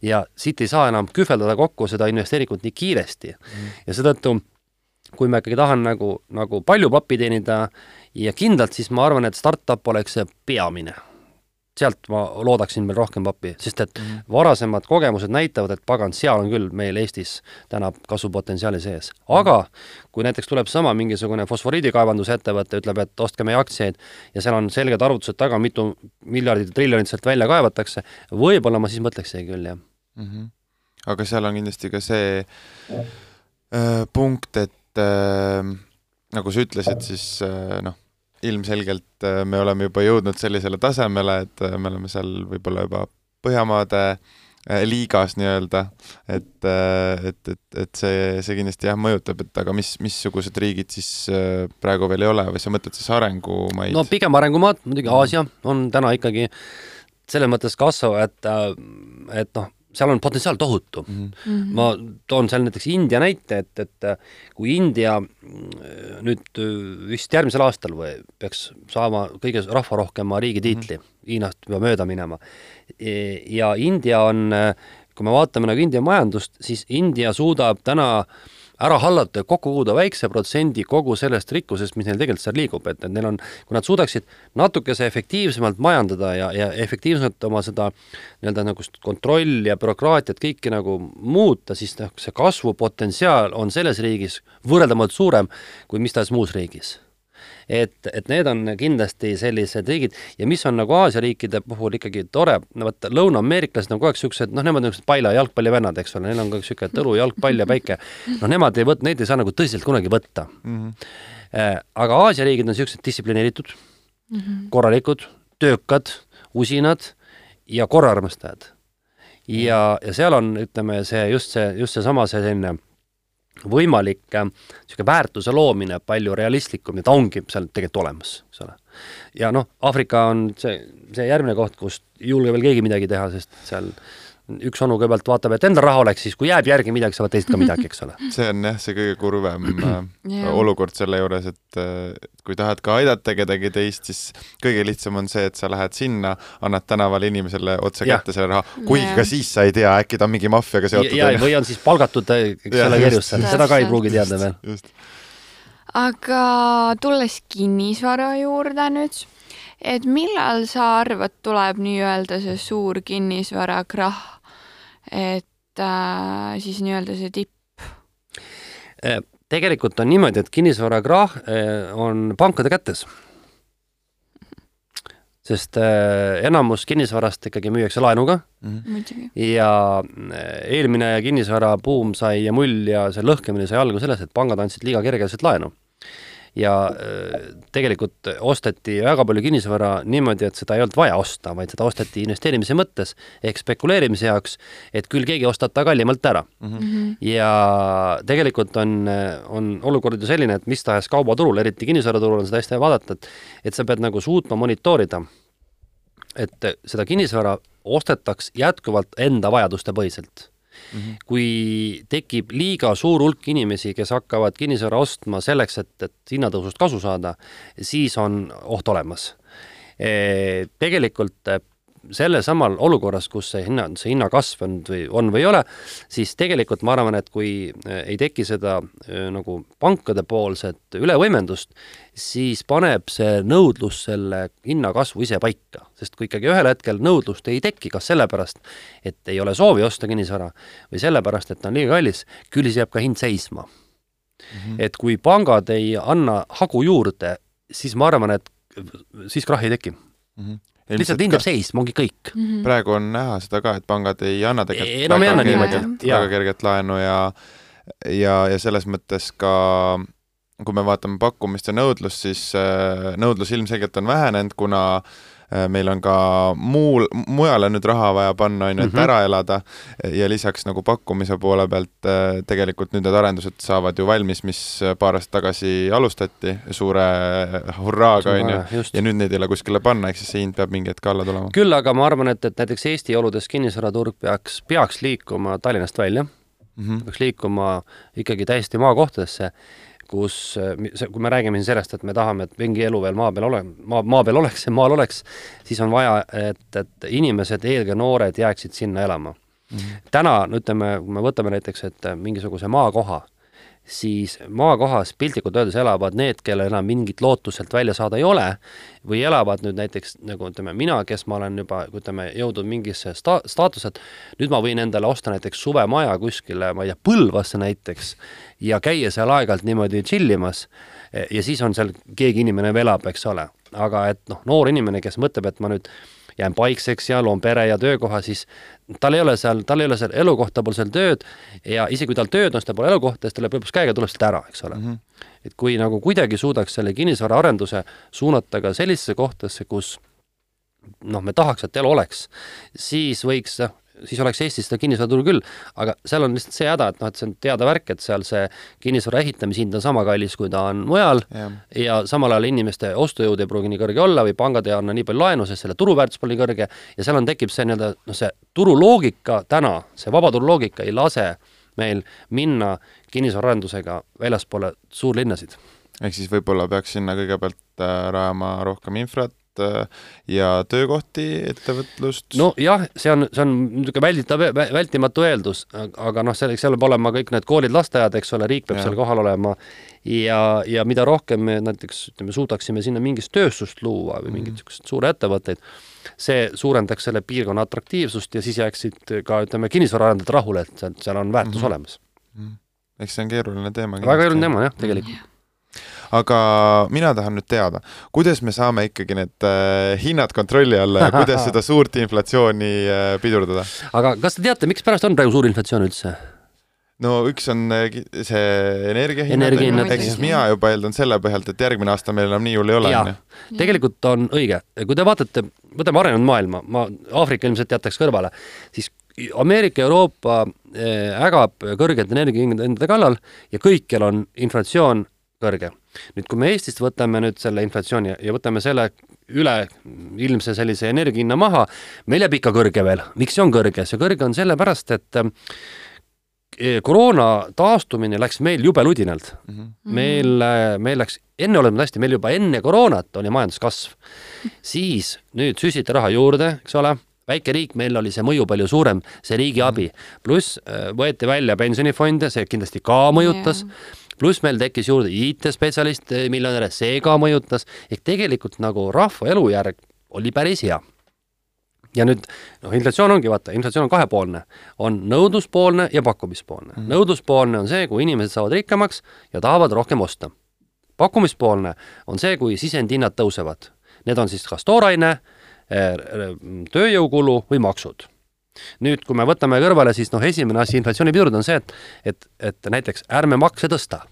ja siit ei saa enam kühveldada kokku seda investeeringut nii kiiresti mm. -hmm. ja seetõttu kui ma ikkagi tahan nagu, nagu palju pappi teenida ja kindlalt, siis ma arvan, et startup oleks see peamine sealt ma loodaksin veel rohkem pappi, sest et mm -hmm. varasemad kogemused näitavad, et pagan, seal on küll meil Eestis täna kasvupotentsiaali sees. aga kui näiteks tuleb sama mingisugune fosforiidikaevandusettevõte, ütleb, et ostke meie aktsiaid ja seal on selged arvutused taga, mitu miljardit ja triljonit sealt välja kaevatakse, võib-olla ma siis mõtleksegi küll, jah mm. -hmm. aga seal on kindlasti ka see äh, punkt, et äh, nagu sa ütlesid, siis äh, noh, ilmselgelt äh, me oleme juba jõudnud sellisele tasemele, et äh, me oleme seal võib-olla juba Põhjamaade äh, liigas nii-öelda, et, et, et, et see, see kindlasti jah, mõjutab, et aga mis, missugused riigid siis praegu veel ei ole või sa mõtled siis arengumaid? no pigem arengumaad, muidugi Aasia on täna ikkagi selles mõttes kasvav, et, et noh, seal on potentsiaal tohutu mm. -hmm. ma toon seal näiteks India näite, et, et kui India nüüd vist järgmisel aastal või peaks saama kõige rahvarohkema riigi tiitli mm, -hmm. Hiinast juba mööda minema. ja India on, kui me vaatame nagu India majandust, siis India suudab täna äh, ära hallata ja kokku koguda väikse protsendi kogu sellest rikkusest, mis neil tegelikult seal liigub, et, et neil on, kui nad suudaksid natukese efektiivsemalt majandada ja, ja efektiivsemalt oma seda nii-öelda nagu kontrolli ja bürokraatiat kõiki nagu muuta, siis noh, see kasvupotentsiaal on selles riigis võrreldavalt suurem kui mis tahes muus riigis et, et need on kindlasti sellised riigid ja mis on nagu Aasia riikide puhul ikkagi tore, no vot lõuna-ameeriklased on kogu aeg niisugused, noh, nemad on niisugused paila jalgpallivennad, eks ole, neil on ka niisugune <laughs> tõlu, jalgpall ja päike. noh, nemad ei võt-, neid ei saa nagu tõsiselt kunagi võtta mm. -hmm. aga Aasia riigid on niisugused distsiplineeritud mm, -hmm. korralikud, töökad, usinad ja korraarmastajad. ja, ja seal on, ütleme, see just see, just seesama see selline võimalik niisugune väärtuse loomine palju realistlikum ja ta ongi seal tegelikult olemas, eks ole. ja noh, Aafrika on see, see järgmine koht, kus ei julge veel keegi midagi teha, sest seal üks onu kõigepealt vaatab, et endal raha oleks, siis kui jääb järgi midagi, saavad teised ka midagi, eks ole. <laughs> see on jah, see kõige kurvem <clears throat> yeah. olukord selle juures, et kui tahad ka aidata kedagi teist, siis kõige lihtsam on see, et sa lähed sinna, annad tänavale inimesele otse ja. kätte selle raha, kuigi yeah. ka siis sa ei tea, äkki ta on mingi maffiaga seotud. ja, või on siis palgatud, eks ole, kerjus seal, seda ka ei pruugi teada veel. aga tulles kinnisvara juurde nüüd et millal sa arvad, tuleb nii-öelda see suur kinnisvarakrahh, et äh, siis nii-öelda see tipp? Äh, tegelikult on niimoodi, et kinnisvarakrahh äh, on pankade kätes. sest äh, enamus kinnisvarast ikkagi müüakse laenuga mm. -hmm. ja eelmine kinnisvarabuum sai ja mull ja see lõhkemine sai alguse sellest, et pangad andsid liiga kergekäeliselt laenu ja äh, tegelikult osteti väga palju kinnisvara niimoodi, et seda ei olnud vaja osta, vaid seda osteti investeerimise mõttes ehk spekuleerimise jaoks, et küll keegi ostab ta kallimalt ära mm. -hmm. ja tegelikult on, on olukord ju selline, et mis tahes kaubaturul, eriti kinnisvaraturul on seda hästi vaadata, et et sa pead nagu suutma monitoorida, et seda kinnisvara ostetaks jätkuvalt enda vajaduste põhiselt Mm -hmm. kui tekib liiga suur hulk inimesi, kes hakkavad kinnisvara ostma selleks, et, et hinnatõusust kasu saada, siis on oht olemas. E, tegelikult selles samal olukorras, kus see hinna, see hinnakasv on või on või ei ole, siis tegelikult ma arvan, et kui äh, ei teki seda äh, nagu pankade poolset ülevõimendust, siis paneb see nõudlus selle hinnakasvu ise paika, sest kui ikkagi ühel hetkel nõudlust ei teki, kas sellepärast, et ei ole soovi osta kinnisvara või sellepärast, et ta on liiga kallis, küll siis jääb ka hind seisma mm. -hmm. et kui pangad ei anna hagu juurde, siis ma arvan, et siis krahhi ei teki mm. -hmm lihtsalt hind jääb seisma, ongi kõik mm. -hmm. praegu on näha seda ka, et pangad ei anna tegelikult no, väga, kerget, väga kerget laenu ja ja, ja selles mõttes ka kui me vaatame pakkumist ja nõudlust, siis äh, nõudlus ilmselgelt on vähenenud, kuna Äh, meil on ka muul, mujale nüüd raha vaja panna, on ju, et mhm. ära elada ja lisaks nagu pakkumise poole pealt äh, tegelikult nüüd need arendused saavad ju valmis, mis paar aastat tagasi alustati suure hurraaga, on ju, ja nüüd neid ei ole kuskile panna, ehk siis see hind peab mingi hetk alla tulema. küll aga ma arvan, et, et näiteks Eesti oludes kinnisvaraturg peaks, peaks liikuma Tallinnast välja mm, -hmm. peaks liikuma ikkagi täiesti maakohtadesse kus, kui me räägime siin sellest, et me tahame, et mingi elu veel maa peal ole, maa, maa peal oleks ja maal oleks, siis on vaja, et, et inimesed, eelkõige noored, jääksid sinna elama mm. -hmm. täna, no ütleme, kui me võtame näiteks, et mingisuguse maakoha, siis maakohas piltlikult öeldes elavad need, kellel enam mingit lootust sealt välja saada ei ole, või elavad nüüd näiteks nagu ütleme, mina, kes ma olen juba, ütleme, jõudnud mingisse sta-, staatuselt, nüüd ma võin endale osta näiteks suvemaja kuskile, ma ei tea, Põlvasse näiteks, ja käia seal aeg-ajalt niimoodi tšillimas ja siis on seal keegi inimene veel elab, eks ole. aga et noh, noor inimene, kes mõtleb, et ma nüüd jään paikseks ja loon pere ja töökoha, siis tal ei ole seal, tal ei ole seal elukohta, pole seal tööd ja isegi kui tal tööd on, siis tal pole elukohta, siis ta läheb lõpuks käega, tuleb sealt ära, eks ole mm. -hmm. et kui nagu kuidagi suudaks selle kinnisvaraarenduse suunata ka sellisesse kohtasse, kus noh, me tahaks, et elu oleks, siis võiks noh, siis oleks Eestis seda kinnisvaraturgu küll, aga seal on lihtsalt see häda, et noh, et see on teada värk, et seal see kinnisvara ehitamishind on sama kallis, kui ta on mujal. Ja, ja samal ajal inimeste ostujõud ei pruugi nii kõrge olla või pangad ei anna nii palju laenu, sest selle turuväärtus pole nii kõrge. Ja seal on, tekib see nii-öelda noh, see turuloogika täna, see vabaturuloogika ei lase meil minna kinnisvaraarendusega väljaspoole suurlinnasid. Ehk siis võib-olla peaks sinna kõigepealt äh, rajama rohkem infrat, Äh, ja töökohti, ettevõtlust? nojah, see on, see on niisugune välditav, vältimatu eeldus, aga noh, selleks seal peab olema kõik need koolid, lasteaiad, eks ole, riik peab ja. seal kohal olema ja, ja mida rohkem me näiteks ütleme, suudaksime sinna mingit tööstust luua või mingeid niisuguseid mm. suuri ettevõtteid, see suurendaks selle piirkonna atraktiivsust ja siis jääksid ka ütleme, kinnisvaraarendajad rahule, et seal, seal on väärtus mm -hmm. olemas mm. -hmm. eks see on keeruline teema. väga keeruline teema jah, tegelikult mm. -hmm aga mina tahan nüüd teada, kuidas me saame ikkagi need äh, hinnad kontrolli alla ja kuidas <laughs> seda suurt inflatsiooni äh, pidurdada? aga kas te teate, mikspärast on praegu suur inflatsioon üldse? no üks on äh, see energiahinnad Energia, ehk siis mina juba eeldan selle põhjalt, et järgmine aasta meil enam nii hull ei ole, tegelikult on õige, kui te vaatate, võtame arenenud maailma, ma Aafrika ilmselt jätaks kõrvale, siis Ameerika, Euroopa äh, ägab kõrgete energiahindade kallal ja kõikjal on inflatsioon kõrge. Nüüd, kui me Eestist võtame nüüd selle inflatsiooni ja võtame selle üle ilmse sellise energiahinna maha, meil jääb ikka kõrge veel. miks see on kõrge? see kõrge on sellepärast, et äh, koroona taastumine läks meil jube ludinalt mm. -hmm. meil, meil läks, enne oleme hästi, meil juba enne koroonat oli majanduskasv. <laughs> siis nüüd süstiti raha juurde, eks ole väike riik, meil oli see mõju palju suurem, see riigi mhm. abi, pluss võeti välja pensionifonde, see kindlasti ka mõjutas yeah pluss meil tekkis juurde IT-spetsialiste, miljonäre, see ka mõjutas, ehk tegelikult nagu rahva elujärg oli päris hea. ja nüüd noh, inflatsioon ongi, vaata, inflatsioon on kahepoolne, on nõudluspoolne ja pakkumispoolne mm. -hmm. nõudluspoolne on see, kui inimesed saavad rikkamaks ja tahavad rohkem osta. pakkumispoolne on see, kui sisendhinnad tõusevad. Need on siis kas tooraine, Eh, tööjõukulu või maksud. Nüüd, kui me võtame kõrvale, siis noh, esimene asi inflatsiooni pidurda on see, et, et, et näiteks ärme makse tõsta,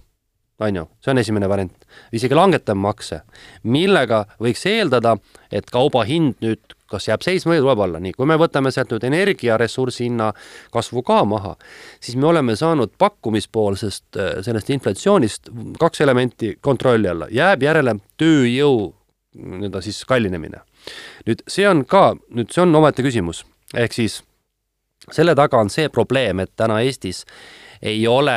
on ju, see on esimene variant. isegi langetame makse, millega võiks eeldada, et kauba hind nüüd kas jääb seisma või tuleb alla, nii, kui me võtame sealt nüüd energiaressursi hinna kasvu ka maha, siis me oleme saanud pakkumispoolsest eh, sellest inflatsioonist kaks elementi kontrolli alla, jääb järele tööjõu nii-öelda siis kallinemine. Nüüd see on ka, nüüd see on omaette küsimus, ehk siis selle taga on see probleem, et täna Eestis ei ole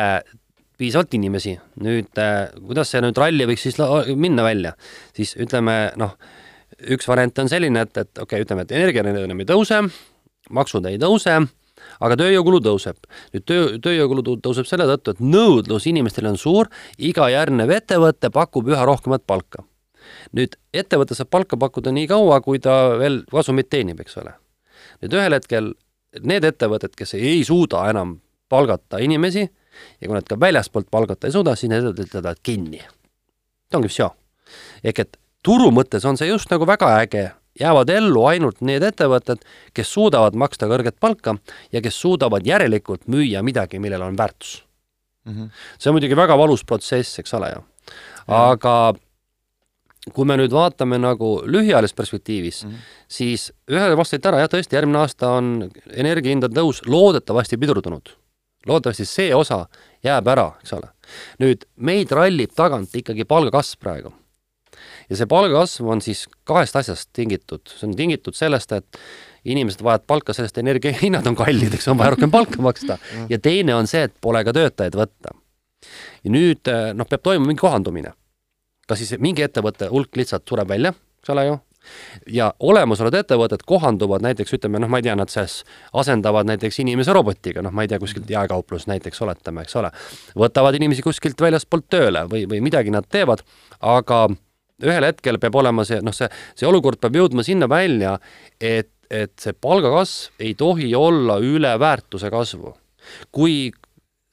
piisavalt inimesi. nüüd äh, kuidas see nüüd ralli võiks siis minna välja, siis ütleme noh, üks variant on selline, et, et okei okay,, ütleme, et energia enam ei tõuse, maksud ei tõuse, aga tööjõukulu tõuseb. nüüd töö, tööjõukulu tõuseb selle tõttu, et nõudlus inimestel on suur, iga järgnev ettevõte pakub üha rohkemat palka nüüd ettevõte saab palka pakkuda nii kaua, kui ta veel kasumit teenib, eks ole. nüüd ühel hetkel need ettevõtted, kes ei suuda enam palgata inimesi ja kui nad ka väljaspoolt palgata ei suuda, siis need ettevõtted ütlevad kinni. see ongi vsjo. ehk et turu mõttes on see just nagu väga äge, jäävad ellu ainult need ettevõtted, kes suudavad maksta kõrget palka ja kes suudavad järelikult müüa midagi, millel on väärtus mm. -hmm. see on muidugi väga valus protsess, eks ole ju. aga kui me nüüd vaatame nagu lühiajalises perspektiivis mm, -hmm. siis ühele vastasite ära, jah, tõesti, järgmine aasta on energiahindade tõus loodetavasti pidurdunud. loodetavasti see osa jääb ära, eks ole. nüüd meid rallib tagant ikkagi palgakasv praegu. ja see palgakasv on siis kahest asjast tingitud, see on tingitud sellest, et inimesed vajavad palka, sellest energiahinnad on kallid, eks on vaja rohkem palka maksta. Mhm. ja teine on see, et pole ka töötajaid võtta. ja nüüd noh, peab toimuma mingi kohandumine kas siis mingi ettevõtte hulk lihtsalt sureb välja, eks ole ju, ja olemasolevad ettevõtted kohanduvad näiteks ütleme, noh, ma ei tea, nad siis asendavad näiteks inimese robotiga, noh, ma ei tea, kuskilt jaekauplus näiteks oletame, eks ole. võtavad inimesi kuskilt väljastpoolt tööle või, või midagi nad teevad, aga ühel hetkel peab olema see, noh, see, see olukord peab jõudma sinna välja, et, et see palgakasv ei tohi olla üle väärtuse kasvu. kui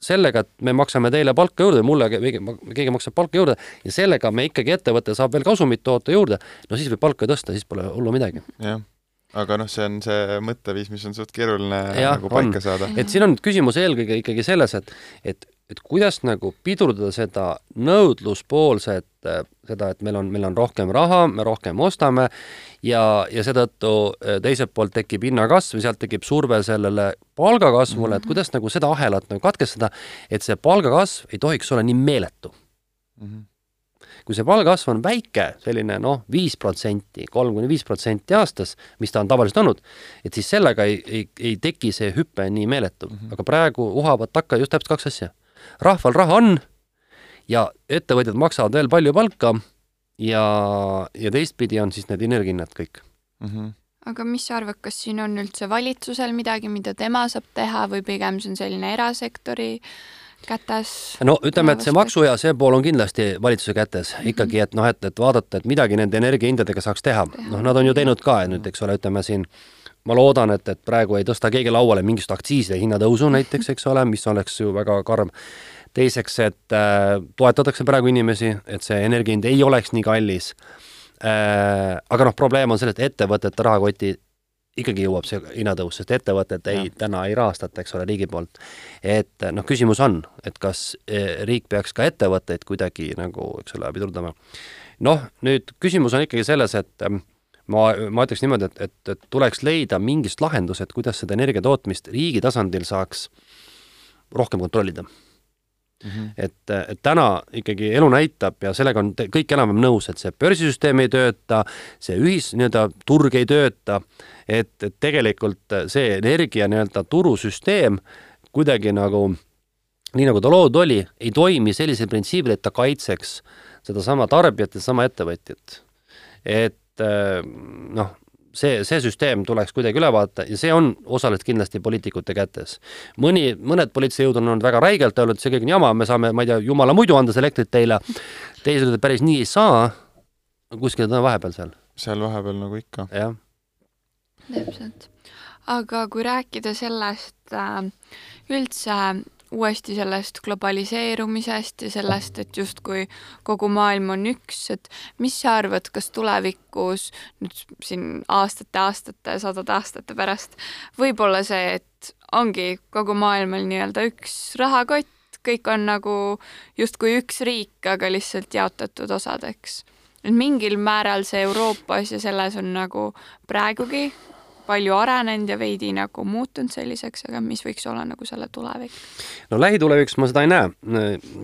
sellega, et me maksame teile palka juurde, mulle keegi, keegi maksab palka juurde ja sellega me ikkagi, ettevõte saab veel kasumit toota juurde, no siis võib palka tõsta, siis pole hullu midagi. jah, aga noh, see on see mõtteviis, mis on suht keeruline ja, nagu paika on. saada. et siin on küsimus eelkõige ikkagi selles, et, et et kuidas nagu pidurdada seda nõudluspoolset, seda, et meil on, meil on rohkem raha, me rohkem ostame ja, ja seetõttu eh, teiselt poolt tekib hinnakasv ja sealt tekib surve sellele palgakasvule, et mhm. kuidas nagu seda ahelat nagu katkestada, et see palgakasv ei tohiks olla nii meeletu mm. -hmm kui see palgakasv on väike, selline noh, viis protsenti, kolm kuni viis protsenti aastas, mis ta on tavaliselt olnud, et siis sellega ei, ei, ei teki see hüpe nii meeletu mm. -hmm. aga praegu uhavad takka just täpselt kaks asja rahval raha on ja ettevõtjad maksavad veel palju palka ja, ja teistpidi on siis need energiahinnad kõik mm. -hmm aga mis sa arvad, kas siin on üldse valitsusel midagi, mida tema saab teha või pigem see on selline erasektori kätes? no ütleme, et see maksu ja see pool on kindlasti valitsuse kätes mm -hmm. ikkagi, et noh, et, et vaadata, et midagi nende energiahindadega saaks teha, teha.. noh, nad on ju teinud ka nüüd, eks ole, ütleme siin ma loodan, et, et praegu ei tõsta keegi lauale mingisugust aktsiiside hinnatõusu näiteks, eks ole, mis oleks ju väga karm. teiseks, et äh, toetatakse praegu inimesi, et see energia hind ei oleks nii kallis äh,. aga noh, probleem on selles, et ettevõtete rahakoti ikkagi jõuab see hinnatõus, sest ettevõtet ei, täna ei rahastata, eks ole, riigi poolt. et noh, küsimus on, et kas äh, riik peaks ka ettevõtteid kuidagi nagu, eks ole, pidurdama. noh, nüüd küsimus on ikkagi selles, et äh, ma, ma ütleks niimoodi, et, et, et tuleks leida mingist lahendused, kuidas seda energia tootmist riigi tasandil saaks rohkem kontrollida Mm -hmm. et, et täna ikkagi elu näitab ja sellega on kõik enam-vähem nõus, et see börsisüsteem ei tööta, see ühis, nii-öelda turg ei tööta, et, et tegelikult see energia nii-öelda turusüsteem kuidagi nagu, nii nagu ta loodud oli, ei toimi sellisel printsiibil, et ta kaitseks sedasama tarbijat ja sedasama ettevõtjat. et noh, see, see süsteem tuleks kuidagi üle vaadata ja see on osaliselt kindlasti poliitikute kätes. mõni, mõned poliitilised jõud on olnud väga räigelt öelnud, see kõik on jama, me saame, ma ei tea, jumala muidu anda seda elektrit teile, teised ütlevad, päris nii ei saa, kuskil ta on vahepeal seal. seal vahepeal nagu ikka. jah. täpselt. aga kui rääkida sellest äh, üldse uuesti sellest globaliseerumisest ja sellest, et justkui kogu maailm on üks, et mis sa arvad, kas tulevikus nüüd siin aastate, aastate, sadade aastate pärast võib olla see, et ongi kogu maailmal nii-öelda üks rahakott, kõik on nagu justkui üks riik, aga lihtsalt jaotatud osadeks. et mingil määral see Euroopas ja selles on nagu praegugi palju arenenud ja veidi nagu muutunud selliseks, aga mis võiks olla nagu selle tulevik? no lähitulevikus ma seda ei näe,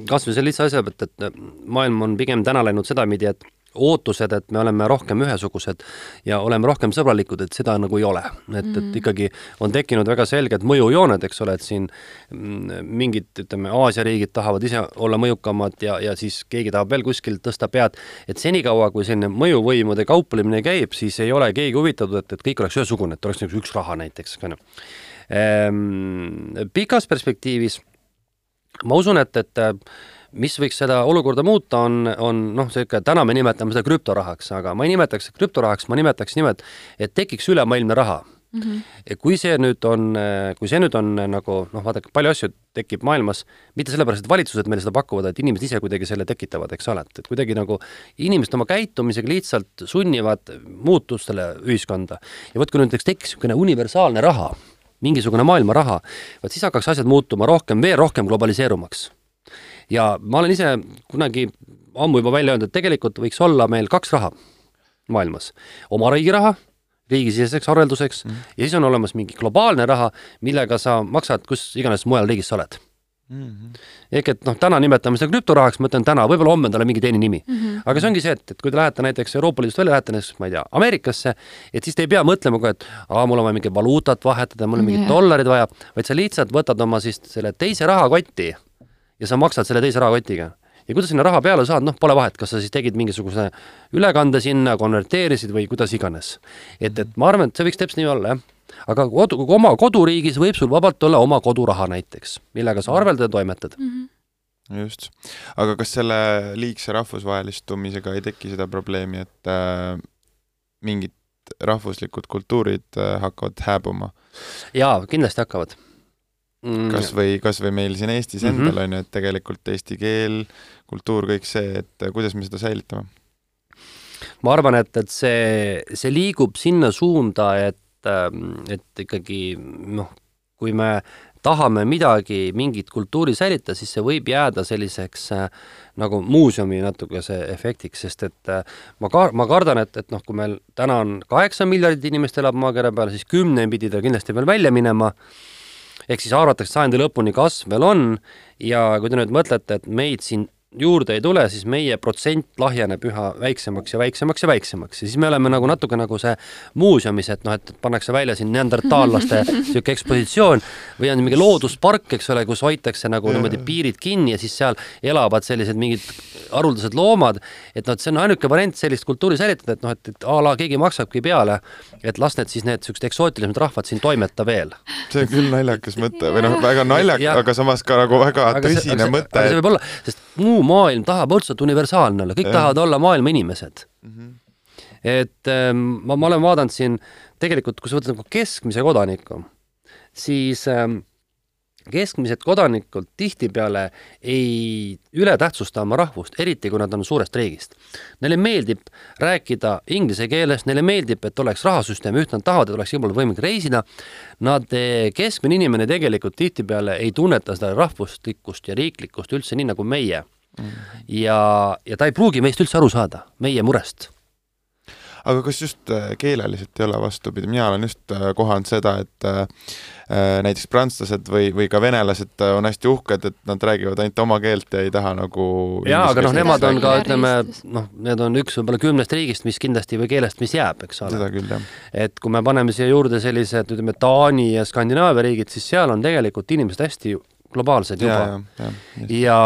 kas või selle lihtsa asja pealt, et maailm on pigem täna läinud sedapidi, et ootused, et me oleme rohkem ühesugused ja oleme rohkem sõbralikud, et seda nagu ei ole. et, et mhm. ikkagi on tekkinud väga selged mõjujooned, eks ole, et siin mm, mingid, ütleme, Aasia riigid tahavad ise olla mõjukamad ja, ja siis keegi tahab veel kuskilt tõsta pead, et senikaua, kui selline mõjuvõimude kauplemine käib, siis ei ole keegi huvitatud, et, et kõik oleks ühesugune, et oleks nagu üks raha näiteks, ju. Ehm, pikas perspektiivis ma usun, et, et mis võiks seda olukorda muuta, on, on noh, niisugune, täna me nimetame seda krüptorahaks, aga ma ei nimetaks krüptorahaks, ma nimetaks nimelt, et tekiks ülemaailmne raha mm. -hmm. kui see nüüd on, kui see nüüd on nagu noh, vaadake, palju asju tekib maailmas, mitte sellepärast, et valitsused meile seda pakuvad, et inimesed ise kuidagi selle tekitavad, eks ole, et, et kuidagi nagu inimesed oma käitumisega lihtsalt sunnivad muutustele ühiskonda. ja vot, kui nüüd näiteks tekiks niisugune universaalne raha, mingisugune maailma raha, vot siis hakkaks asjad muutuma rohkem, veel rohkem globaliseerumaks ja ma olen ise kunagi ammu juba välja öelnud, et tegelikult võiks olla meil kaks raha maailmas. oma riigi raha, riigisiseseks arvelduseks mm -hmm. ja siis on olemas mingi globaalne raha, millega sa maksad kus iganes mujal riigis sa oled mm. -hmm. ehk et noh, täna nimetame seda krüptorahaks, ma ütlen täna, võib-olla homme on talle mingi teine nimi mm. -hmm. aga see ongi see, et, et kui te lähete näiteks Euroopa Liidust välja, lähete näiteks, ma ei tea, Ameerikasse, et siis te ei pea mõtlema ka, et aa, mul on vaja mingit valuutat vahetada, mul on mingid yeah. dollarid vaja, vaid sa lihtsalt võtad oma siis selle teise rahakotti ja sa maksad selle teise rahakotiga. ja kuidas sinna raha peale saad, noh, pole vahet, kas sa siis tegid mingisuguse ülekande sinna, konverteerisid või kuidas iganes. et, et ma arvan, et see võiks täpselt nii olla, jah. aga kodu, oma koduriigis võib sul vabalt olla oma koduraha näiteks, millega sa arveldad ja toimetad mm. -hmm just, aga kas selle liigse rahvusvahelistumisega ei teki seda probleemi, et äh, mingid rahvuslikud kultuurid äh, hakkavad hääbuma? jaa, kindlasti hakkavad mm.. kas või, kas või meil siin Eestis mm -hmm. endal on ju, et tegelikult eesti keel, kultuur, kõik see, et kuidas me seda säilitame? ma arvan, et, et see, see liigub sinna suunda, et, ähm, et ikkagi noh, kui me tahame midagi, mingit kultuuri säilitada, siis see võib jääda selliseks äh, nagu muuseumi natukese efektiks, sest et äh, ma ka-, ma kardan, et, et noh, kui meil täna on kaheksa miljardit inimest elab maakera peal, siis kümne pidi ta kindlasti veel välja minema ehk siis arvatakse, sajandi lõpuni kasv veel on. Ja kui te nüüd mõtlete, et meid siin juurde ei tule, siis meie protsent lahjeneb üha väiksemaks ja väiksemaks ja väiksemaks ja siis me oleme nagu natuke nagu see muuseumis, et noh, et pannakse välja siin neandertaallaste <laughs> niisugune ekspositsioon või on mingi looduspark, eks ole, kus hoitakse nagu niimoodi piirid kinni ja siis seal elavad sellised mingid haruldased loomad, et noh, et see on ainuke variant sellist kultuuri säilitada, et noh, et, et a la keegi maksabki peale, et las need siis need niisugused eksootilisemad rahvad siin toimeta veel. see on küll naljakas mõte või noh, väga naljakas, aga samas ka nagu väga aga tõsine see, mõte. aga see võib olla, sest muu muu maailm tahab õudselt universaalne olla, kõik ja. tahavad olla maailma inimesed mm. -hmm. et ähm, ma, ma olen vaadanud siin tegelikult, kui sa võtad nagu keskmise kodaniku, siis ähm, keskmised kodanikud tihtipeale ei ületähtsusta oma rahvust, eriti kui nad on suurest riigist. Neile meeldib rääkida inglise keeles, neile meeldib, et oleks rahasüsteem ühtne, nad tahavad, et oleks pool võimalik reisida. Nad, eh, keskmine inimene tegelikult tihtipeale ei tunneta seda rahvuslikkust ja riiklikkust üldse nii nagu meie ja, ja ta ei pruugi meist üldse aru saada, meie murest aga kas just äh, keeleliselt ei ole vastupidi, mina olen just äh, kohanud seda, et äh, näiteks prantslased või, või ka venelased on hästi uhked, et nad räägivad ainult oma keelt ja ei taha nagu jaa, aga noh, nemad on ka, ütleme, noh, need on üks võib-olla kümnest riigist, mis kindlasti või keelest, mis jääb, eks ole. seda küll, jah. et kui me paneme siia juurde sellised, ütleme, Taani ja Skandinaavia riigid, siis seal on tegelikult inimesed hästi globaalsed juba. ja, ja, ja, ja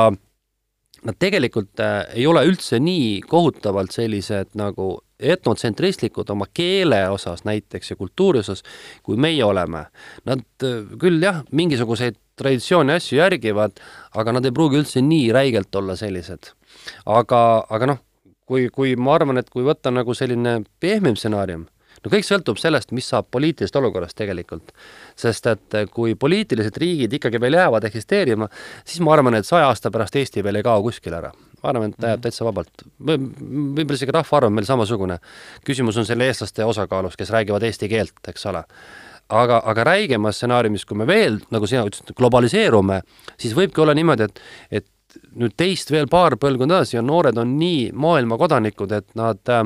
nad tegelikult äh, ei ole üldse nii kohutavalt sellised nagu etnotsentristlikud oma keele osas näiteks ja kultuuri osas, kui meie oleme. Nad äh, küll jah, mingisuguseid traditsioone asju järgivad, aga nad ei pruugi üldse nii räigelt olla sellised. aga, aga noh, kui, kui ma arvan, et kui võtta nagu selline pehmem stsenaarium, no kõik sõltub sellest, mis saab poliitilisest olukorrast tegelikult. Sest et kui poliitilised riigid ikkagi veel jäävad eksisteerima, siis ma arvan, et saja aasta pärast Eesti veel ei kao kuskile ära. ma arvan, et ta jääb mhm. täitsa vabalt. võib-olla isegi rahvaarv on meil samasugune. küsimus on selle eestlaste osakaalus, kes räägivad eesti keelt, eks ole aga, aga räigemas stsenaariumis, kui me veel, nagu sina ütlesid, globaliseerume, siis võibki olla niimoodi, et, et nüüd teist veel paar põlvkonda edasi ja noored on nii maailma kodanikud, et nad äh,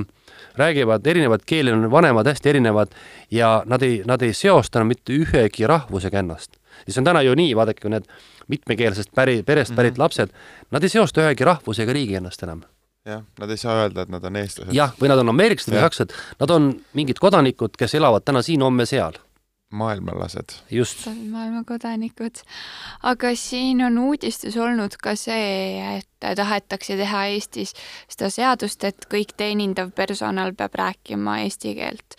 räägivad erinevat keeli, on vanemad hästi erinevad ja nad ei, nad ei seosta mitte ühegi rahvusega ennast. ja see on täna ju nii, vaadake, kui need mitmekeelsest päri, perest pärit mm -hmm. lapsed, nad ei seosta ühegi rahvuse ega riigi ennast enam jah, nad ei saa öelda, et nad on eestlased. jah, või nad on ameeriklased või sakslased, nad on mingid kodanikud, kes elavad täna siin, homme seal maailmalased. just. maailma kodanikud. aga siin on uudistes olnud ka see, et tahetakse teha Eestis seda seadust, et kõik teenindav personal peab rääkima eesti keelt.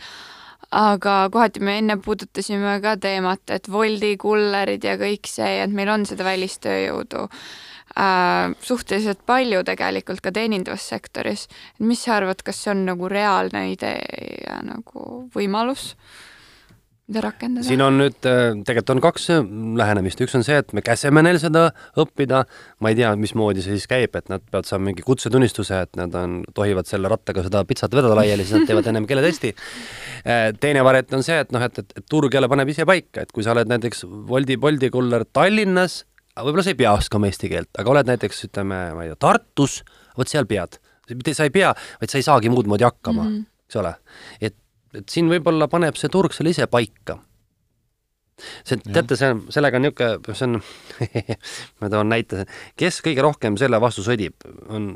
aga kohati me enne puudutasime ka teemat, et Woldi kullerid ja kõik see, et meil on seda välistööjõudu äh, suhteliselt palju tegelikult ka teenindavas sektoris. mis sa arvad, kas see on nagu reaalne idee ja nagu võimalus? Mida rakendada? siin on nüüd, äh, tegelikult on kaks äh, lähenemist, üks on see, et me käseme neil seda õppida, ma ei tea, mismoodi see siis käib, et nad peavad saama mingi kutsetunnistuse, et nad on, tohivad selle rattaga seda pitsat vedada laiali, siis nad teevad ennem keeletesti. Äh, teine variant on see, et noh, et, et, et turg jälle paneb ise paika, et kui sa oled näiteks Woldi, Bolti kuller Tallinnas, võib-olla sa ei pea oskama eesti keelt, aga oled näiteks ütleme, ma ei tea, Tartus, vot seal pead. sa ei pea, vaid sa ei saagi muud moodi hakkama mm, -hmm. eks ole. et et siin võib-olla paneb see turg selle ise paika. see, teate, see on, sellega on niisugune, see on <laughs> ma toon näite, kes kõige rohkem selle vastu sõdib, on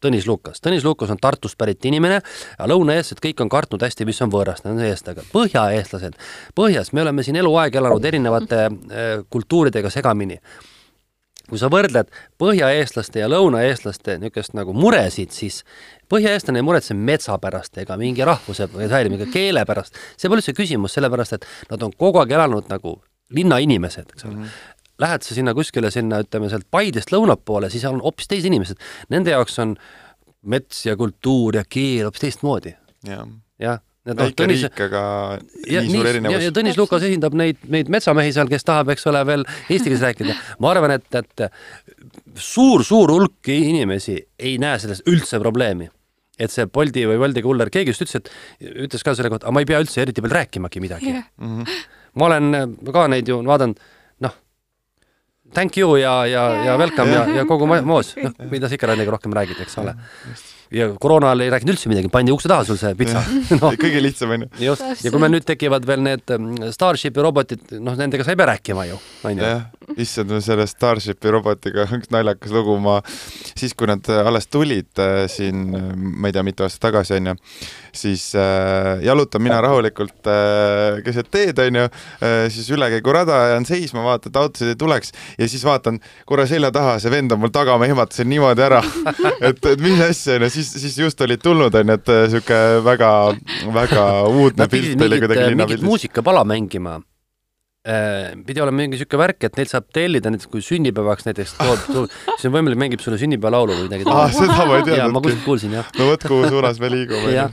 Tõnis Lukas. Tõnis Lukas on Tartust pärit inimene lõunaeestlased kõik on kartnud hästi, mis on võõrast, nad on eestlased, põhjaeestlased, põhjas me oleme siin eluaeg elanud erinevate äh, kultuuridega segamini kui sa võrdled põhjaeestlaste ja lõunaeestlaste niisugust nagu muresid, siis põhjaeestlane ei muretse metsa pärast ega mingi rahvuse säilimisega, keele pärast. see pole üldse küsimus, sellepärast et nad on kogu aeg elanud nagu linnainimesed, eks ole mm. -hmm. Lähed sa sinna kuskile sinna, ütleme sealt Paidest lõuna poole, siis on hoopis teised inimesed. Nende jaoks on mets ja kultuur ja keel hoopis teistmoodi. jah ja, väike Tõnis, riik, aga ja, nii suur erinevus. ja Tõnis Lukas esindab neid, neid metsamehi seal, kes tahab, eks ole, veel eesti keeles rääkida. ma arvan, et, et suur-suur hulk inimesi ei näe selles üldse probleemi. et see Bolti või Wolti kuller, keegi just ütles, et ütles ka selle kohta, aga ma ei pea üldse eriti veel rääkimagi midagi yeah.. Mm -hmm. ma olen ka neid ju vaadanud, noh, thank you ja, ja yeah., ja welcome yeah. ja, ja kogu <laughs> moos, noh, mida sa ikka nendega rohkem räägid, eks ole ja koroona ajal ei rääkinud üldse midagi, pandi ukse taha sul see pitsa. <laughs> No. kõige lihtsam onju. just, ja kui meil nüüd tekivad veel need ähm, Starshipi robotid, noh, nendega sa ei pea rääkima ju, onju. jah, issand, selle Starshipi robotiga üks naljakas lugu, ma siis, kui nad alles tulid äh, siin, ma ei tea, mitu aastat tagasi onju, siis äh, jalutan mina rahulikult äh, keset teed onju äh,, siis ülekäigurada jään seisma, vaatan, et autosid ei tuleks. Ja siis vaatan korra selja taha, see vend on mul taga, ma ehmatasin niimoodi ära. <laughs> Et, et mis asja onju siis, siis just olid tulnud, onju, et äh, sihuke väga, väga uudne pilt oli kuidagi linnapilt. mingit muusikapala mängima äh, pidi olema mingi sihuke värk, et neid saab tellida näiteks kui sünnipäevaks näiteks toob, siis on võimalik, mängib sulle sünnipäevalaulu või midagi. aa, seda ma ei teadnud. ma kuskilt kuulsin, jah. no vot, kuhu suunas me liigume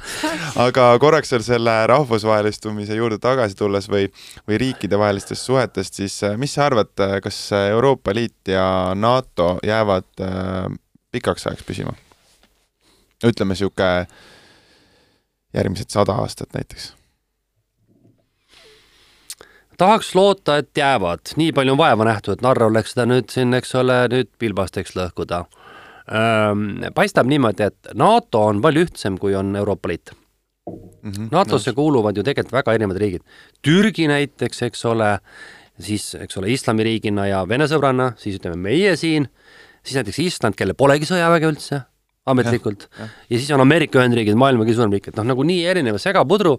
aga korraks veel selle rahvusvahelistumise juurde tagasi tulles või, või riikidevahelistest suhetest, siis äh, mis sa arvad, kas Euroopa Liit ja NATO jäävad äh, pikaks ajaks püsima? Ütleme sihuke järgmised sada aastat näiteks tahaks loota, et jäävad, nii palju on vaeva nähtud, et Narva oleks seda nüüd siin, eks ole, nüüd pilbasteks lõhkuda. paistab niimoodi, et NATO on palju ühtsem, kui on Euroopa Liit. mm -hmm. NATO-sse kuuluvad ju tegelikult väga erinevad riigid. Türgi näiteks, eks ole, siis eks ole islamiriigina ja Vene sõbranna, siis ütleme meie siin, siis näiteks Island, kellel polegi sõjaväge üldse ametlikult ja, siis on Ameerika Ühendriigid, maailma kõige suurem riik, et noh, nagu nii erinev segapudru,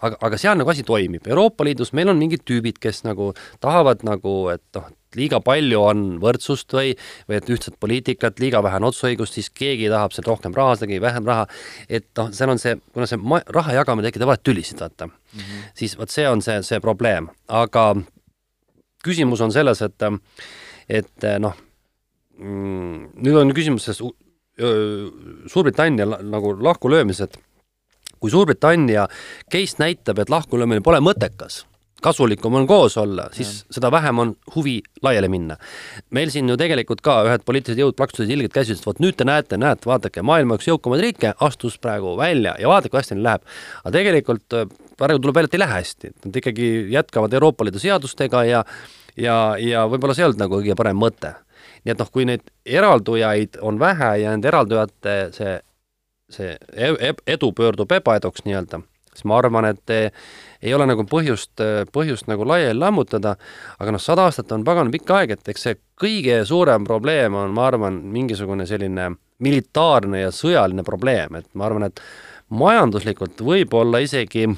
aga, aga seal nagu asi toimib. Euroopa Liidus meil on mingid tüübid, kes nagu tahavad nagu, et noh, liiga palju on võrdsust või, või et ühtset poliitikat, liiga vähe on otsusõigust, siis keegi tahab sealt rohkem raha, keegi vähem raha. et noh, seal on see, kuna see ma-, raha jagamine tekitab alati tülisid, vaata mm, -hmm. siis vot see on see, see probleem, aga küsimus on selles, et, et noh, mm, nüüd on küsimus selles Suurbritannia nagu lahkulöömises, et kui Suurbritannia case näitab, et lahkulöömine pole mõttekas kasulikum on koos olla, siis ja. seda vähem on huvi laiali minna. meil siin ju tegelikult ka ühed poliitilised jõud plaksusid ilgelt käsi, et vot nüüd te näete, näete, vaadake, maailma üks jõukamaid riike astus praegu välja ja vaadake, kui hästi neil läheb. aga tegelikult praegu tuleb välja, et ei lähe hästi, nad ikkagi jätkavad Euroopa Liidu seadustega ja ja, ja võib-olla see ei olnud nagu kõige parem mõte. Nii et noh, kui neid eraldujaid on vähe ja nende eraldujate see, see e-, e-, edu pöördub ebaeduks nii-öelda, siis ma arvan, et ei ole nagu põhjust, põhjust nagu laiali lammutada, aga noh, sada aastat on pagan pikk aeg, et eks see kõige suurem probleem on, ma arvan, mingisugune selline militaarne ja sõjaline probleem, et ma arvan, et majanduslikult võib-olla isegi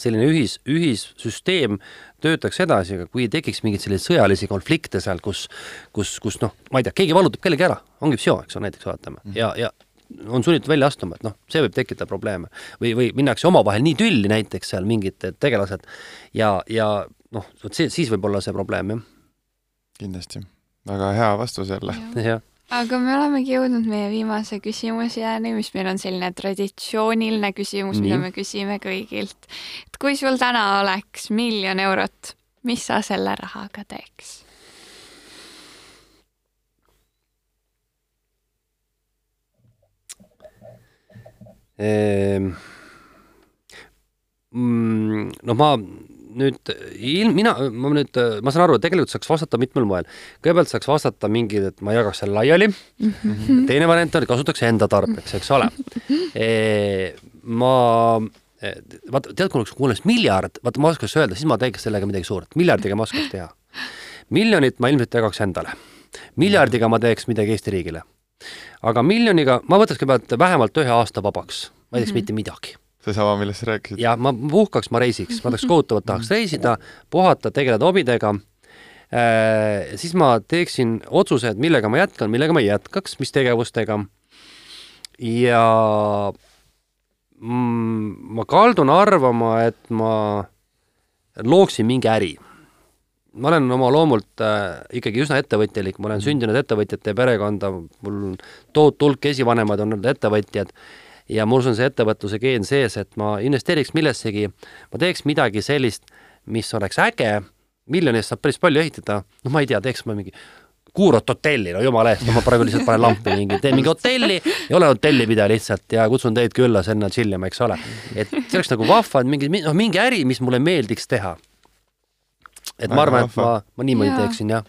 selline ühis, ühissüsteem töötaks edasi, aga kui tekiks mingeid selliseid sõjalisi konflikte seal, kus, kus, kus noh, ma ei tea, keegi vallutab kellegi ära, ongi psühho, eks ole, näiteks vaatame mm -hmm. ja, ja on sunnitud välja astuma, et noh, see võib tekitada probleeme. või, või minnakse omavahel nii tülli näiteks seal mingid tegelased ja, ja noh, vot see, siis võib olla see probleem, jah. kindlasti, väga hea vastus jälle. jah aga me olemegi jõudnud meie viimase küsimuseni, mis meil on selline traditsiooniline küsimus, mida me küsime kõigilt. et kui sul täna oleks miljon eurot, mis sa selle rahaga teeks? Noh, ma nüüd ilm, mina, ma nüüd, ma saan aru, et tegelikult saaks vastata mitmel moel. kõigepealt saaks vastata mingi, et ma jagaks selle laiali mm. -hmm. teine variant on, et kasutaks enda tarbeks, eks ole e,. ma, e, vaata, tead, kui oleks miljard, vaata, ma oskaks öelda, siis ma teeks sellega midagi suurt. miljardiga ma oskaks teha. miljonit ma ilmselt jagaks endale. miljardiga ma teeks midagi Eesti riigile aga miljoniga ma võtaks kõigepealt vähemalt ühe aasta vabaks, ma ei teeks mm -hmm. mitte midagi seesama, millest sa rääkisid? jah, ma puhkaks, ma reisiks, ma tahaks kohutavalt tahaks reisida, puhata, tegeleda hobidega. Äh,, siis ma teeksin otsuse, et millega ma jätkan, millega ma ei jätkaks, mis tegevustega. Ja mm, ma kaldun arvama, et ma looksin mingi äri. Ma olen oma loomult äh, ikkagi üsna ettevõtjalik, ma olen sündinud ettevõtjate perekonda, mul tohutu hulk esivanemad on olnud ettevõtjad ja mul on see ettevõtluse geen sees, et ma investeeriks millessegi, ma teeks midagi sellist, mis oleks äge, miljoni eest saab päris palju ehitada, noh, ma ei tea, teeks ma mingi kuurot hotelli, no jumala eest, ma praegu lihtsalt panen lampi mingi, teen mingi hotelli ja olen hotellipidaja lihtsalt ja kutsun teid külla sinna chill ima, eks ole. et see oleks nagu vahva, et mingi, noh, mingi äri, mis mulle meeldiks teha. Et ma arvan, et ma, ma niimoodi teeksin, jah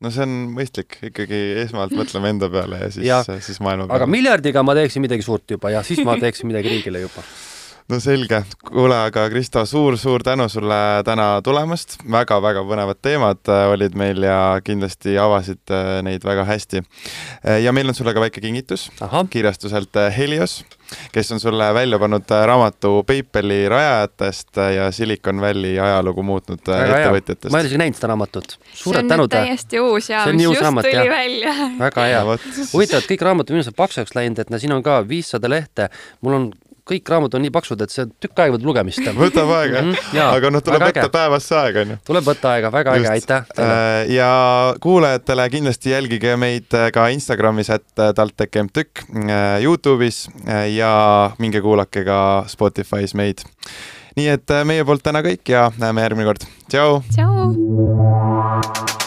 no see on mõistlik, ikkagi esmalt mõtleme enda peale ja siis, siis maailma peale. aga miljardiga ma teeksin midagi suurt juba ja siis ma teeksin midagi riigile juba <laughs> no selge, kuule, aga Kristo suur,, suur-suur tänu sulle täna tulemast väga,, väga-väga põnevad teemad äh, olid meil ja kindlasti avasid äh, neid väga hästi. Äh, ja meil on sulle ka väike kingitus Aha. kirjastuselt Helios, kes on sulle välja pannud raamatu PayPali rajajatest ja Silicon Valley ajalugu muutnud väga ettevõtjatest. ma ei ole isegi näinud seda raamatut. suured tänud. täiesti uus ja mis just raamat, tuli jah. välja. väga hea. huvitav, et kõik raamatud minu arust paksuks läinud, et no siin on ka viissada lehte, mul on kõik raamatud on nii paksud, et see tükk aega võtab lugemist. võtab aega mm, -hmm, aga noh, tuleb võtta päevas see aeg, onju. tuleb võtta aega, väga äge, aitäh teile. Äh, ja kuulajatele kindlasti jälgige meid äh, ka Instagramis, et äh, TalTech Youtube'is ja minge kuulake ka Spotify's meid. nii et meie poolt täna kõik ja näeme järgmine kord. tšau. tšau.